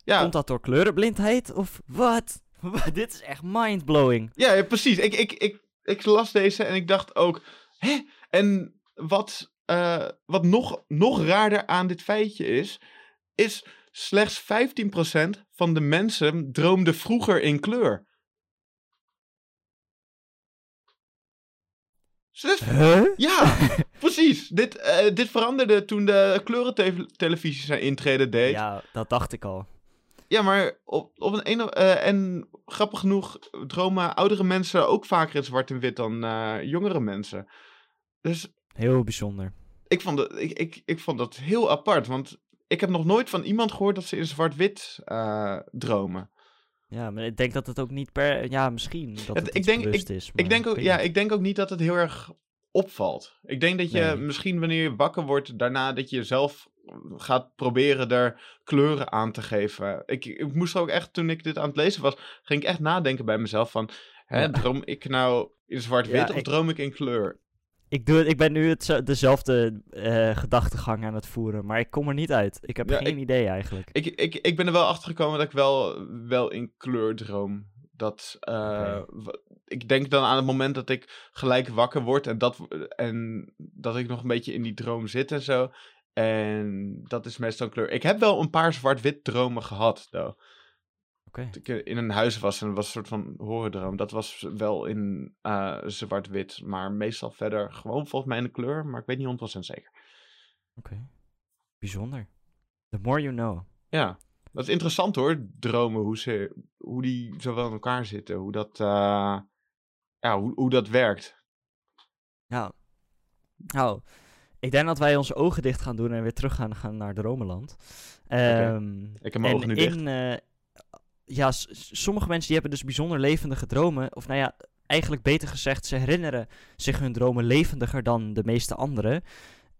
Ja, Komt dat door kleurenblindheid? Of wat? Wat? Dit is echt mindblowing. Ja, ja, precies. Ik, ik, ik, ik las deze en ik dacht ook, hè? En wat, eh, wat nog, nog raarder aan dit feitje is, is slechts 15% van de mensen droomde vroeger in kleur. Huh? ja, precies. Dit, eh, dit veranderde toen de kleurentelevisie zijn intrede deed. Ja, dat dacht ik al. Ja, maar op, op een ene, eh, en grappig genoeg dromen oudere mensen ook vaker in zwart en wit dan eh, jongere mensen. Dus Heel bijzonder. ik vond, dat, ik, ik, ik vond dat heel apart, want ik heb nog nooit van iemand gehoord dat ze in zwart-wit eh, dromen. Ja, maar ik denk dat het ook niet per... Ja, misschien dat Het- het, ik denk- bewust is. Ik denk, ook, ja, ik denk ook niet dat het heel erg opvalt. Ik denk dat je Nee. misschien wanneer je wakker wordt, daarna dat je zelf gaat proberen er kleuren aan te geven. Ik, ik moest ook echt, toen ik dit aan het lezen was, ging ik echt nadenken bij mezelf van, hè, Ja. droom ik nou in zwart-wit Ja, of ik- droom ik in kleur? Ik, doe het, ik ben nu het, dezelfde eh, gedachtegang aan het voeren, maar ik kom er niet uit. Ik heb Ja, geen idee eigenlijk. Ik, ik, ik ben er wel achter gekomen dat ik wel, wel in kleur droom. Dat, eh, ik denk dan aan het moment dat ik gelijk wakker word en dat, en dat ik nog een beetje in die droom zit en zo. En dat is meestal kleur. Ik heb wel een paar zwart-wit dromen gehad, though. Dat ik in een huis was en het was een soort van horrordroom. Dat was wel in eh, zwart-wit, maar meestal verder gewoon volgens mij in de kleur. Maar ik weet niet 100% zeker. Oké. Bijzonder. The more you know. Ja, dat is interessant hoor, dromen, hoe, ze, hoe die zo wel in elkaar zitten, hoe dat, eh, ja, hoe, hoe dat werkt. Ja. Nou, ik denk dat wij onze ogen dicht gaan doen en weer terug gaan, gaan naar Dromenland. Ehm, Ik heb mijn en ogen nu in, eh, ja, sommige mensen die hebben dus bijzonder levendige dromen. Of nou ja, eigenlijk beter gezegd, ze herinneren zich hun dromen levendiger dan de meeste anderen.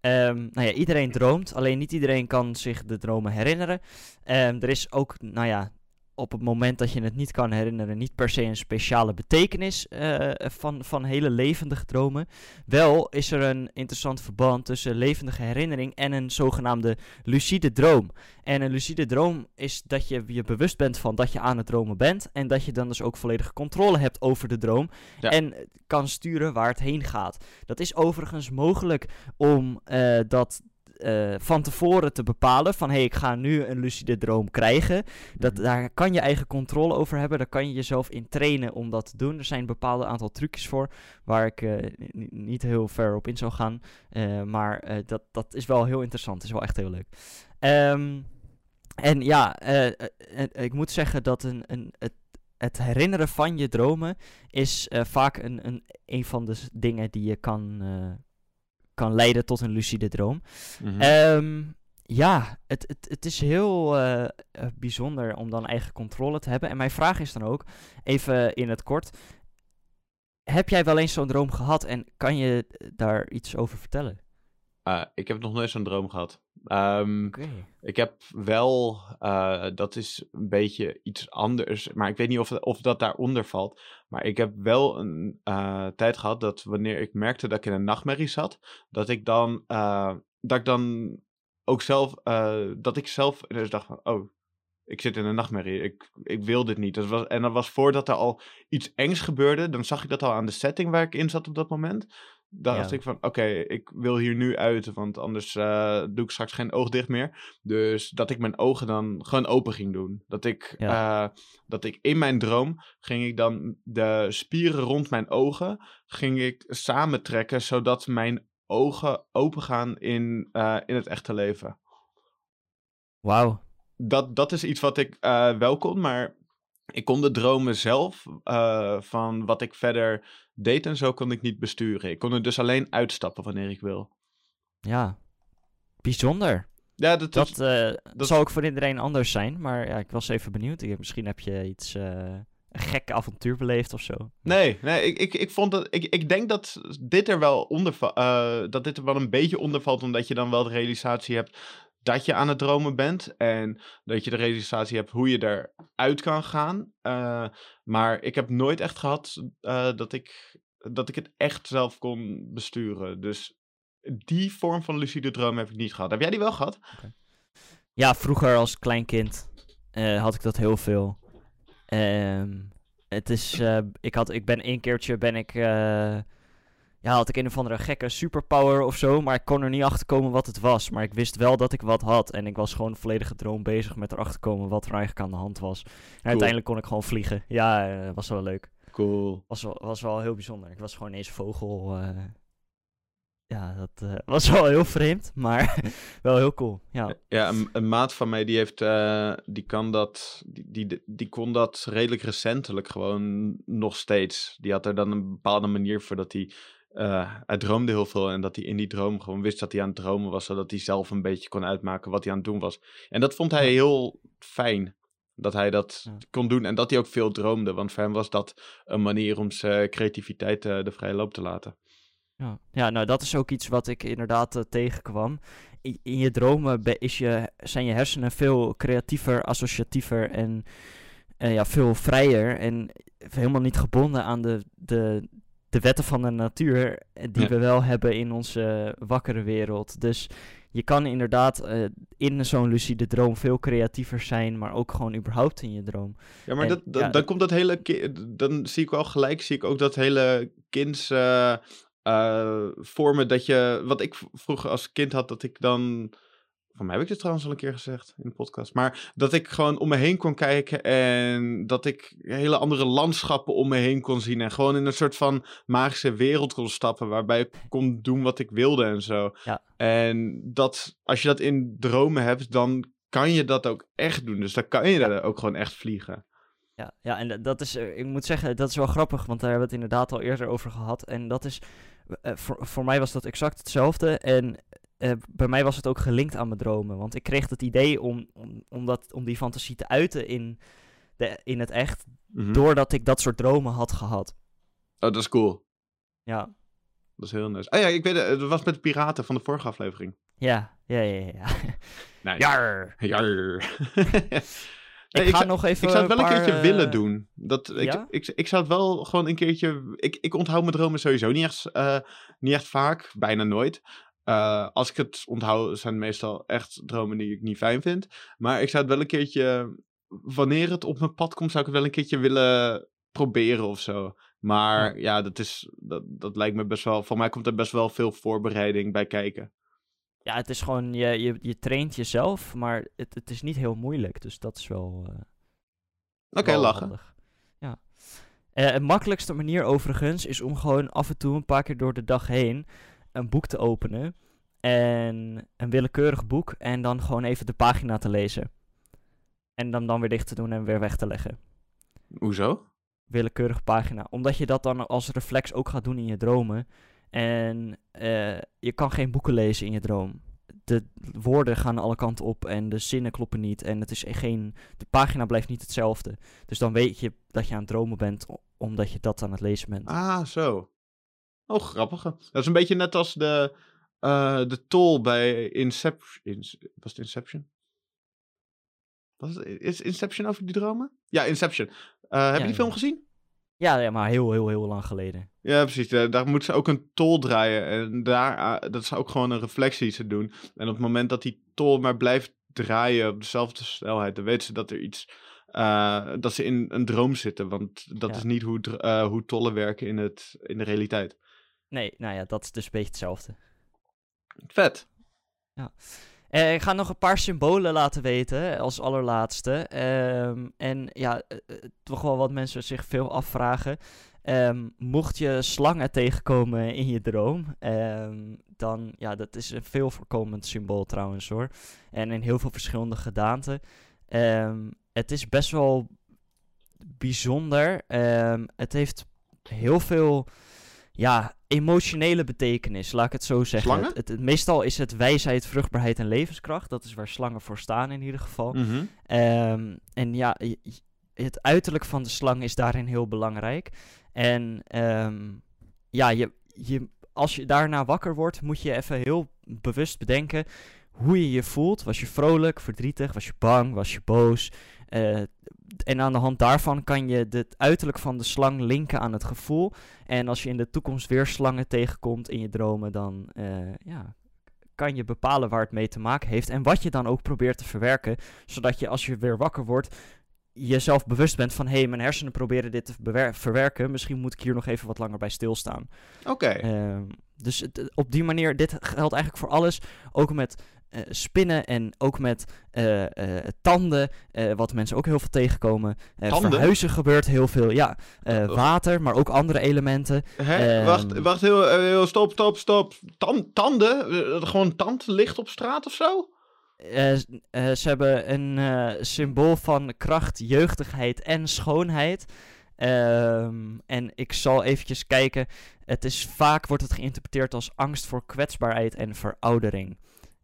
Ehm, nou ja, iedereen droomt, alleen niet iedereen kan zich de dromen herinneren. Ehm, er is ook, nou ja, op het moment dat je het niet kan herinneren, niet per se een speciale betekenis eh, van, van hele levendige dromen. Wel is er een interessant verband tussen levendige herinnering en een zogenaamde lucide droom. En een lucide droom is dat je je bewust bent van dat je aan het dromen bent. En dat je dan dus ook volledige controle hebt over de droom. Ja. En kan sturen waar het heen gaat. Dat is overigens mogelijk om eh, dat eh, van tevoren te bepalen. Van hé, hey, ik ga nu een lucide droom krijgen. Dat, Mhm. daar kan je eigen controle over hebben. Daar kan je jezelf in trainen om dat te doen. Er zijn een bepaald aantal trucjes voor. Waar ik eh, niet heel ver op in zou gaan. Eh, maar dat, dat is wel heel interessant. Het is wel echt heel leuk. Ehm, en ja, ik moet zeggen dat een, een, het, het herinneren van je dromen is vaak een, een, een van de dingen die je kan, kan leiden tot een lucide droom. Mhm. Ehm, ja, het, het, het is heel eh, eh, bijzonder om dan eigen controle te hebben. En mijn vraag is dan ook, even in het kort. Heb jij wel eens zo'n droom gehad en kan je daar iets over vertellen? Eh, ik heb nog nooit zo'n droom gehad. Ehm. Ik heb wel, eh, dat is een beetje iets anders, maar ik weet niet of, of dat daaronder valt. Maar ik heb wel een eh, tijd gehad dat wanneer ik merkte dat ik in een nachtmerrie zat, dat ik dan, eh, dat ik dan ook zelf, dat ik zelf dus dacht van, oh, ik zit in een nachtmerrie, ik, ik wil dit niet. Dat was, en dat was voordat er al iets engs gebeurde, dan zag ik dat al aan de setting waar ik in zat op dat moment. Dacht Ja. ik van, oké, ik wil hier nu uit, want anders eh, doe ik straks geen oog dicht meer. Dus dat ik mijn ogen dan gewoon open ging doen. Dat ik, eh, dat ik in mijn droom ging ik dan de spieren rond mijn ogen ging ik samentrekken, zodat mijn ogen open gaan in, eh, in het echte leven. Wauw. Dat, dat is iets wat ik wel kon, maar ik kon de dromen zelf eh, van wat ik verder deed en zo kon ik niet besturen. Ik kon er dus alleen uitstappen wanneer ik wil. Ja. Bijzonder. Ja, dat, Dat, is, eh, dat- zal ook voor iedereen anders zijn. Maar ja, ik was even benieuwd. Ik, misschien heb je iets... eh, een gek avontuur beleefd of zo. Nee, nee ik, ik, ik vond dat. Ik, ik denk dat dit er wel onder dat dit er wel een beetje onder valt, omdat je dan wel de realisatie hebt dat je aan het dromen bent. En dat je de realisatie hebt hoe je eruit kan gaan. Eh, maar ik heb nooit echt gehad eh, dat, ik, dat ik het echt zelf kon besturen. Dus die vorm van lucide droom heb ik niet gehad. Heb jij die wel gehad? Ja, vroeger als klein kind eh, had ik dat heel veel. Ehm, het is, ik, had, ik ben één keertje ben ik, ja, had ik een of andere gekke superpower of zo, maar ik kon er niet achter komen wat het was. Maar ik wist wel dat ik wat had en ik was gewoon volledige droom bezig met erachter komen wat er eigenlijk aan de hand was. En uiteindelijk kon ik gewoon vliegen. Ja, eh, was wel leuk. Cool. Was wel, was wel heel bijzonder. Ik was gewoon ineens vogel. eh. ja, dat eh, was wel heel vreemd, maar wel heel cool. Ja. Ja, een, een maat van mij die heeft, die kan dat, die, die, die kon dat redelijk recentelijk gewoon nog steeds. Die had er dan een bepaalde manier voor dat hij, eh, hij droomde heel veel en dat hij in die droom gewoon wist dat hij aan het dromen was, zodat hij zelf een beetje kon uitmaken wat hij aan het doen was. En dat vond hij heel fijn, dat hij dat Ja. kon doen en dat hij ook veel droomde, want voor hem was dat een manier om zijn creativiteit eh, de vrije loop te laten. Ja. ja, nou dat is ook iets wat ik inderdaad eh, tegenkwam. In, in je dromen is je, zijn je hersenen veel creatiever, associatiever en ja, veel vrijer. En helemaal niet gebonden aan de, de, de wetten van de natuur eh, die Ja. we wel hebben in onze wakkere wereld. Dus je kan inderdaad eh, in zo'n lucide droom veel creatiever zijn, maar ook gewoon überhaupt in je droom. Ja, maar En, dat, dat- ja, dan komt dat hele... Dan zie ik wel gelijk, zie ik ook dat hele kinds... eh, vormen dat je... Wat ik vroeger als kind had, dat ik dan... Van mij heb ik dit trouwens al een keer gezegd in de podcast. Maar dat ik gewoon om me heen kon kijken en dat ik hele andere landschappen om me heen kon zien. En gewoon in een soort van magische wereld kon stappen waarbij ik kon doen wat ik wilde en zo. Ja. En dat, als je dat in dromen hebt, dan kan je dat ook echt doen. Dus dan kan je daar ook gewoon echt vliegen. Ja, ja en dat- is, eh, ik moet zeggen, dat is wel grappig, want daar hebben we het inderdaad al eerder over gehad. En dat is, eh, voor, voor mij was dat exact hetzelfde. En eh, bij mij was het ook gelinkt aan mijn dromen. Want ik kreeg het idee om, om, om, dat, om die fantasie te uiten in, de, in het echt, Mhm. doordat ik dat soort dromen had gehad. Oh, dat is cool. Ja, Dat is heel nice. Oh ja, ik weet het. Dat was met de piraten van de vorige aflevering. ja, ja, ja. ja. Nice. Jar. Ik Nee, ga zou- nog even ik zou het wel een keertje willen eh, doen. Dat, ik, ja? ik, ik zou het wel gewoon een keertje... Ik, ik onthoud mijn dromen sowieso niet echt, eh, niet echt vaak. Bijna nooit. Eh, als ik het onthoud, zijn het meestal echt dromen die ik niet fijn vind. Maar ik zou het wel een keertje... Wanneer het op mijn pad komt, zou ik het wel een keertje willen proberen of zo. Maar ja, dat, is, dat, dat lijkt me best wel... Voor mij komt er best wel veel voorbereiding bij kijken. Ja, het is gewoon, je, je, je traint jezelf, maar het, het is niet heel moeilijk. Dus dat is wel... eh, Oké, lachen. handig. Ja. Het makkelijkste manier overigens is om gewoon af en toe een paar keer door de dag heen een boek te openen. En een willekeurig boek en dan gewoon even de pagina te lezen. En dan, dan weer dicht te doen en weer weg te leggen. Hoezo? Willekeurig pagina. Omdat je dat dan als reflex ook gaat doen in je dromen. En eh, je kan geen boeken lezen in je droom. De woorden gaan alle kanten op en de zinnen kloppen niet. En het is geen, de pagina blijft niet hetzelfde. Dus dan weet je dat je aan het dromen bent, omdat je dat aan het lezen bent. Ah, zo. Oh, grappig. Dat is een beetje net als de, eh, de tol bij Inception. was het Inception? Was het, is Inception over die dromen? Ja, Inception. Eh, heb je die ja. film gezien? Ja, ja, maar heel, heel, heel lang geleden. Ja, precies. Eh, daar moeten ze ook een tol draaien. En daar, ah, dat is ook gewoon een reflectie ze doen. En op het moment dat die tol maar blijft draaien op dezelfde snelheid, dan weten ze dat er iets. eh, dat ze in een droom zitten. Want dat Ja. is niet hoe, eh, hoe tollen werken in, het, in de realiteit. Nee, nou ja, dat is dus een beetje hetzelfde. Vet. Eh, ik ga nog een paar symbolen laten weten als allerlaatste. Ehm, en ja, eh, eh, toch wel wat mensen zich veel afvragen. Ehm, mocht je slangen tegenkomen in je droom, ehm, dan ja, dat is een veel voorkomend symbool trouwens hoor. En in heel veel verschillende gedaanten. Het is best wel bijzonder. Het heeft heel veel ja, emotionele betekenis, laat ik het zo zeggen. Het, meestal is het wijsheid, vruchtbaarheid en levenskracht. Dat is waar slangen voor staan in ieder geval. Mhm. Ehm, en ja, het uiterlijk van de slang is daarin heel belangrijk. En ehm, ja, je, je, als je daarna wakker wordt, moet je even heel bewust bedenken hoe je je voelt. Was je vrolijk, verdrietig, was je bang, was je boos? Eh, en aan de hand daarvan kan je het uiterlijk van de slang linken aan het gevoel. En als je in de toekomst weer slangen tegenkomt in je dromen, dan eh, ja, kan je bepalen waar het mee te maken heeft. En wat je dan ook probeert te verwerken. Zodat je als je weer wakker wordt, jezelf bewust bent van... hé, hey, mijn hersenen proberen dit te verwerken. Misschien moet ik hier nog even wat langer bij stilstaan. Oké. Ehm, dus op die manier, dit geldt eigenlijk voor alles. Ook met spinnen en ook met eh, eh, tanden, eh, wat mensen ook heel veel tegenkomen. Eh, verhuizen gebeurt heel veel, ja. Eh, Oh. water, maar ook andere elementen. Hè? Ehm. wacht, wacht heel, eh, heel, stop, stop, stop. Tan- tanden? Eh, gewoon tand ligt op straat of zo? Eh, eh, ze hebben een eh, symbool van kracht, jeugdigheid en schoonheid. Ehm, en ik zal eventjes kijken. Het is vaak wordt het geïnterpreteerd als angst voor kwetsbaarheid en veroudering.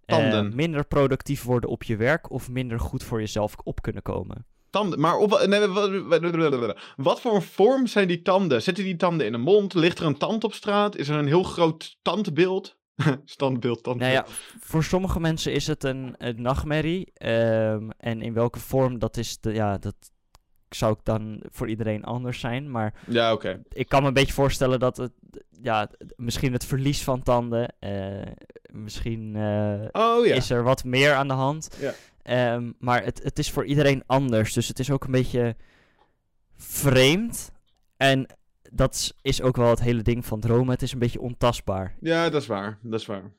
Eh, Tanden. minder productief worden op je werk of minder goed voor jezelf op kunnen komen. Tanden, maar op, nee, wat, wat- wat voor een vorm zijn die tanden? Zitten die tanden in de mond? Ligt er een tand op straat? Is er een heel groot tandbeeld? Standbeeld, tandbeeld. Nou ja, voor sommige mensen is het een, een nachtmerrie. ehm, en in welke vorm, dat is de, ja, dat zou ik dan voor iedereen anders zijn. Maar Ja, oké. ik kan me een beetje voorstellen dat het, ja, misschien het verlies van tanden, eh, misschien eh, Oh ja. is er wat meer aan de hand. Ja. Ehm, maar het, het is voor iedereen anders, dus het is ook een beetje vreemd. En dat is- ook wel het hele ding van dromen. Het is een beetje ontastbaar. Ja, dat is waar. Dat is waar.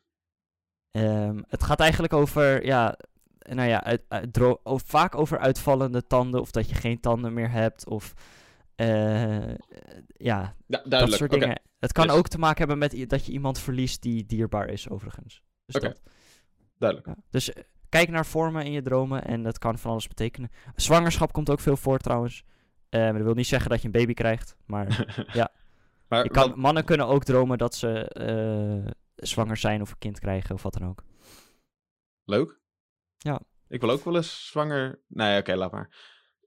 Ehm, het gaat eigenlijk over, ja, nou ja, uit, uit vaak over uitvallende tanden of dat je geen tanden meer hebt of eh, ja, Ja, dat soort dingen. Het kan Yes. ook te maken hebben met dat je iemand verliest die dierbaar is overigens. Dus, Oké. dat, Duidelijk. ja. dus eh, kijk naar vormen in je dromen en dat kan van alles betekenen. Zwangerschap komt ook veel voor trouwens. Eh, dat wil niet zeggen dat je een baby krijgt, maar Ja. maar kan, mannen kunnen ook dromen dat ze zwanger zijn of een kind krijgen of wat dan ook. Leuk. Ja. Ik wil ook wel eens zwanger... Nee, oké, laat maar.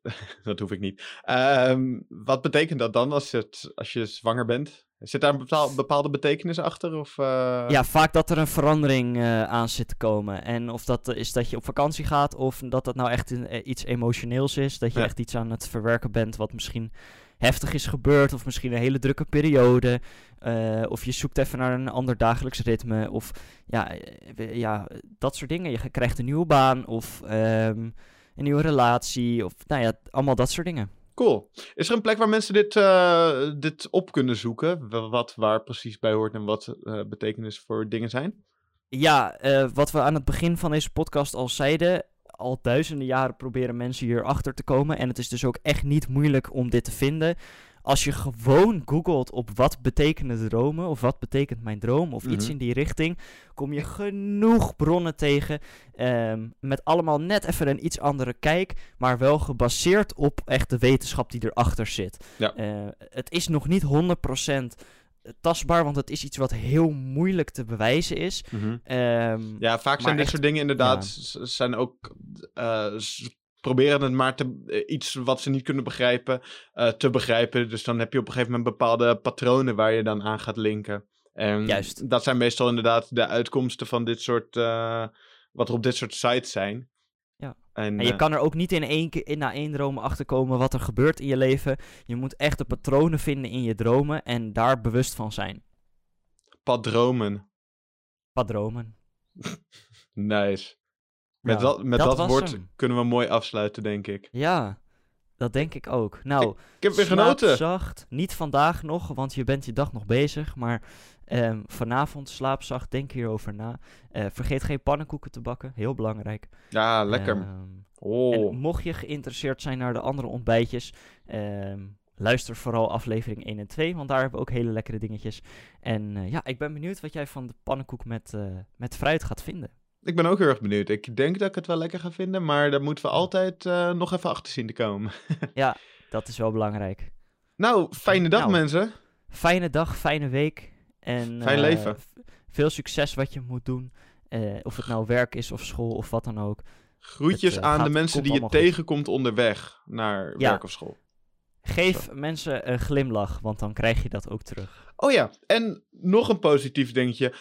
dat hoef ik niet. Ehm, wat betekent dat dan als, het, als je zwanger bent? Zit daar een bepaal- bepaalde betekenis achter? Of, eh? Ja, vaak dat er een verandering eh, aan zit te komen. En of dat eh, is dat je op vakantie gaat, of dat dat nou echt een- iets emotioneels is. Dat je Ja. echt iets aan het verwerken bent wat misschien heftig is gebeurd, of misschien een hele drukke periode. eh, of je zoekt even naar een ander dagelijks ritme. Of ja, eh, ja dat soort dingen. Je krijgt een nieuwe baan, of ehm, een nieuwe relatie, of nou ja, allemaal dat soort dingen. Cool. Is er een plek waar mensen dit, eh, dit op kunnen zoeken? Wa- Wat waar precies bij hoort en wat betekenis voor dingen zijn? Ja, wat we aan het begin van deze podcast al zeiden. Al duizenden jaren proberen mensen hier achter te komen. En het is dus ook echt niet moeilijk om dit te vinden. Als je gewoon googelt op wat betekenen dromen. Of wat betekent mijn droom. Of iets Mhm. in die richting. Kom je genoeg bronnen tegen. ehm, met allemaal net even een iets andere kijk. Maar wel gebaseerd op echt de wetenschap die erachter zit. Ja. Eh, het is nog niet 100% tastbaar. Want het is iets wat heel moeilijk te bewijzen is. Ehm, Ja, vaak zijn dit echt- soort dingen inderdaad, ja. zijn ook, eh, s- proberen het maar te, eh, iets wat ze niet kunnen begrijpen, eh, te begrijpen. Dus dan heb je op een gegeven moment bepaalde patronen waar je dan aan gaat linken. En Juist. dat zijn meestal inderdaad de uitkomsten van dit soort, wat er op dit soort sites zijn. Ja. En, En je eh, kan er ook niet in één keer in na één droom achterkomen wat er gebeurt in je leven. Je moet echt de patronen vinden in je dromen en daar bewust van zijn. padromen. Padromen. Nice. Met, dat, met dat woord hem. kunnen we mooi afsluiten, denk ik. Ja, dat denk ik ook. Nou, Ik heb weer genoten. zacht. Niet vandaag nog, want je bent je dag nog bezig. Maar Ehm, vanavond slaapzacht, denk hierover na. Eh, vergeet geen pannenkoeken te bakken, heel belangrijk. Ja, lekker. Ehm, oh. En mocht je geïnteresseerd zijn naar de andere ontbijtjes, ehm, luister vooral aflevering 1 en 2, want daar hebben we ook hele lekkere dingetjes. En eh, ja, ik ben benieuwd wat jij van de pannenkoek met, eh, met fruit gaat vinden. Ik ben ook heel erg benieuwd. Ik denk dat ik het wel lekker ga vinden, maar daar moeten we altijd nog even achter zien te komen. Ja, dat is wel belangrijk. Nou, fijne dag Nou. mensen. Fijne dag, fijne week. En, Fijn eh, leven. veel succes wat je moet doen. Eh, of het nou werk is of school of wat dan ook. Groetjes Het, eh, aan de mensen die je goed. tegenkomt onderweg naar Ja. werk of school. Geef mensen een glimlach, want dan krijg je dat ook terug. Oh ja, en nog een positief dingetje.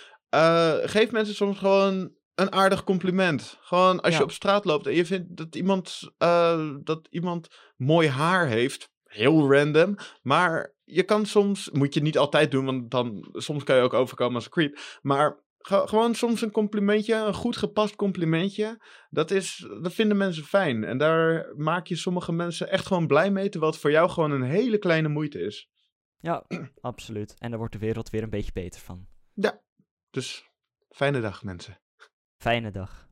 Geef mensen soms gewoon een aardig compliment. Gewoon als je op straat loopt en je vindt dat iemand, dat iemand mooi haar heeft. Heel random. Maar je kan soms, moet je niet altijd doen, want dan soms kan je ook overkomen als een creep. Maar ge- gewoon soms een complimentje, een goed gepast complimentje. Dat, is, dat vinden mensen fijn. En daar maak je sommige mensen echt gewoon blij mee. Terwijl het voor jou gewoon een hele kleine moeite is. Ja, absoluut. En daar wordt de wereld weer een beetje beter van. Dus fijne dag mensen. Fijne dag.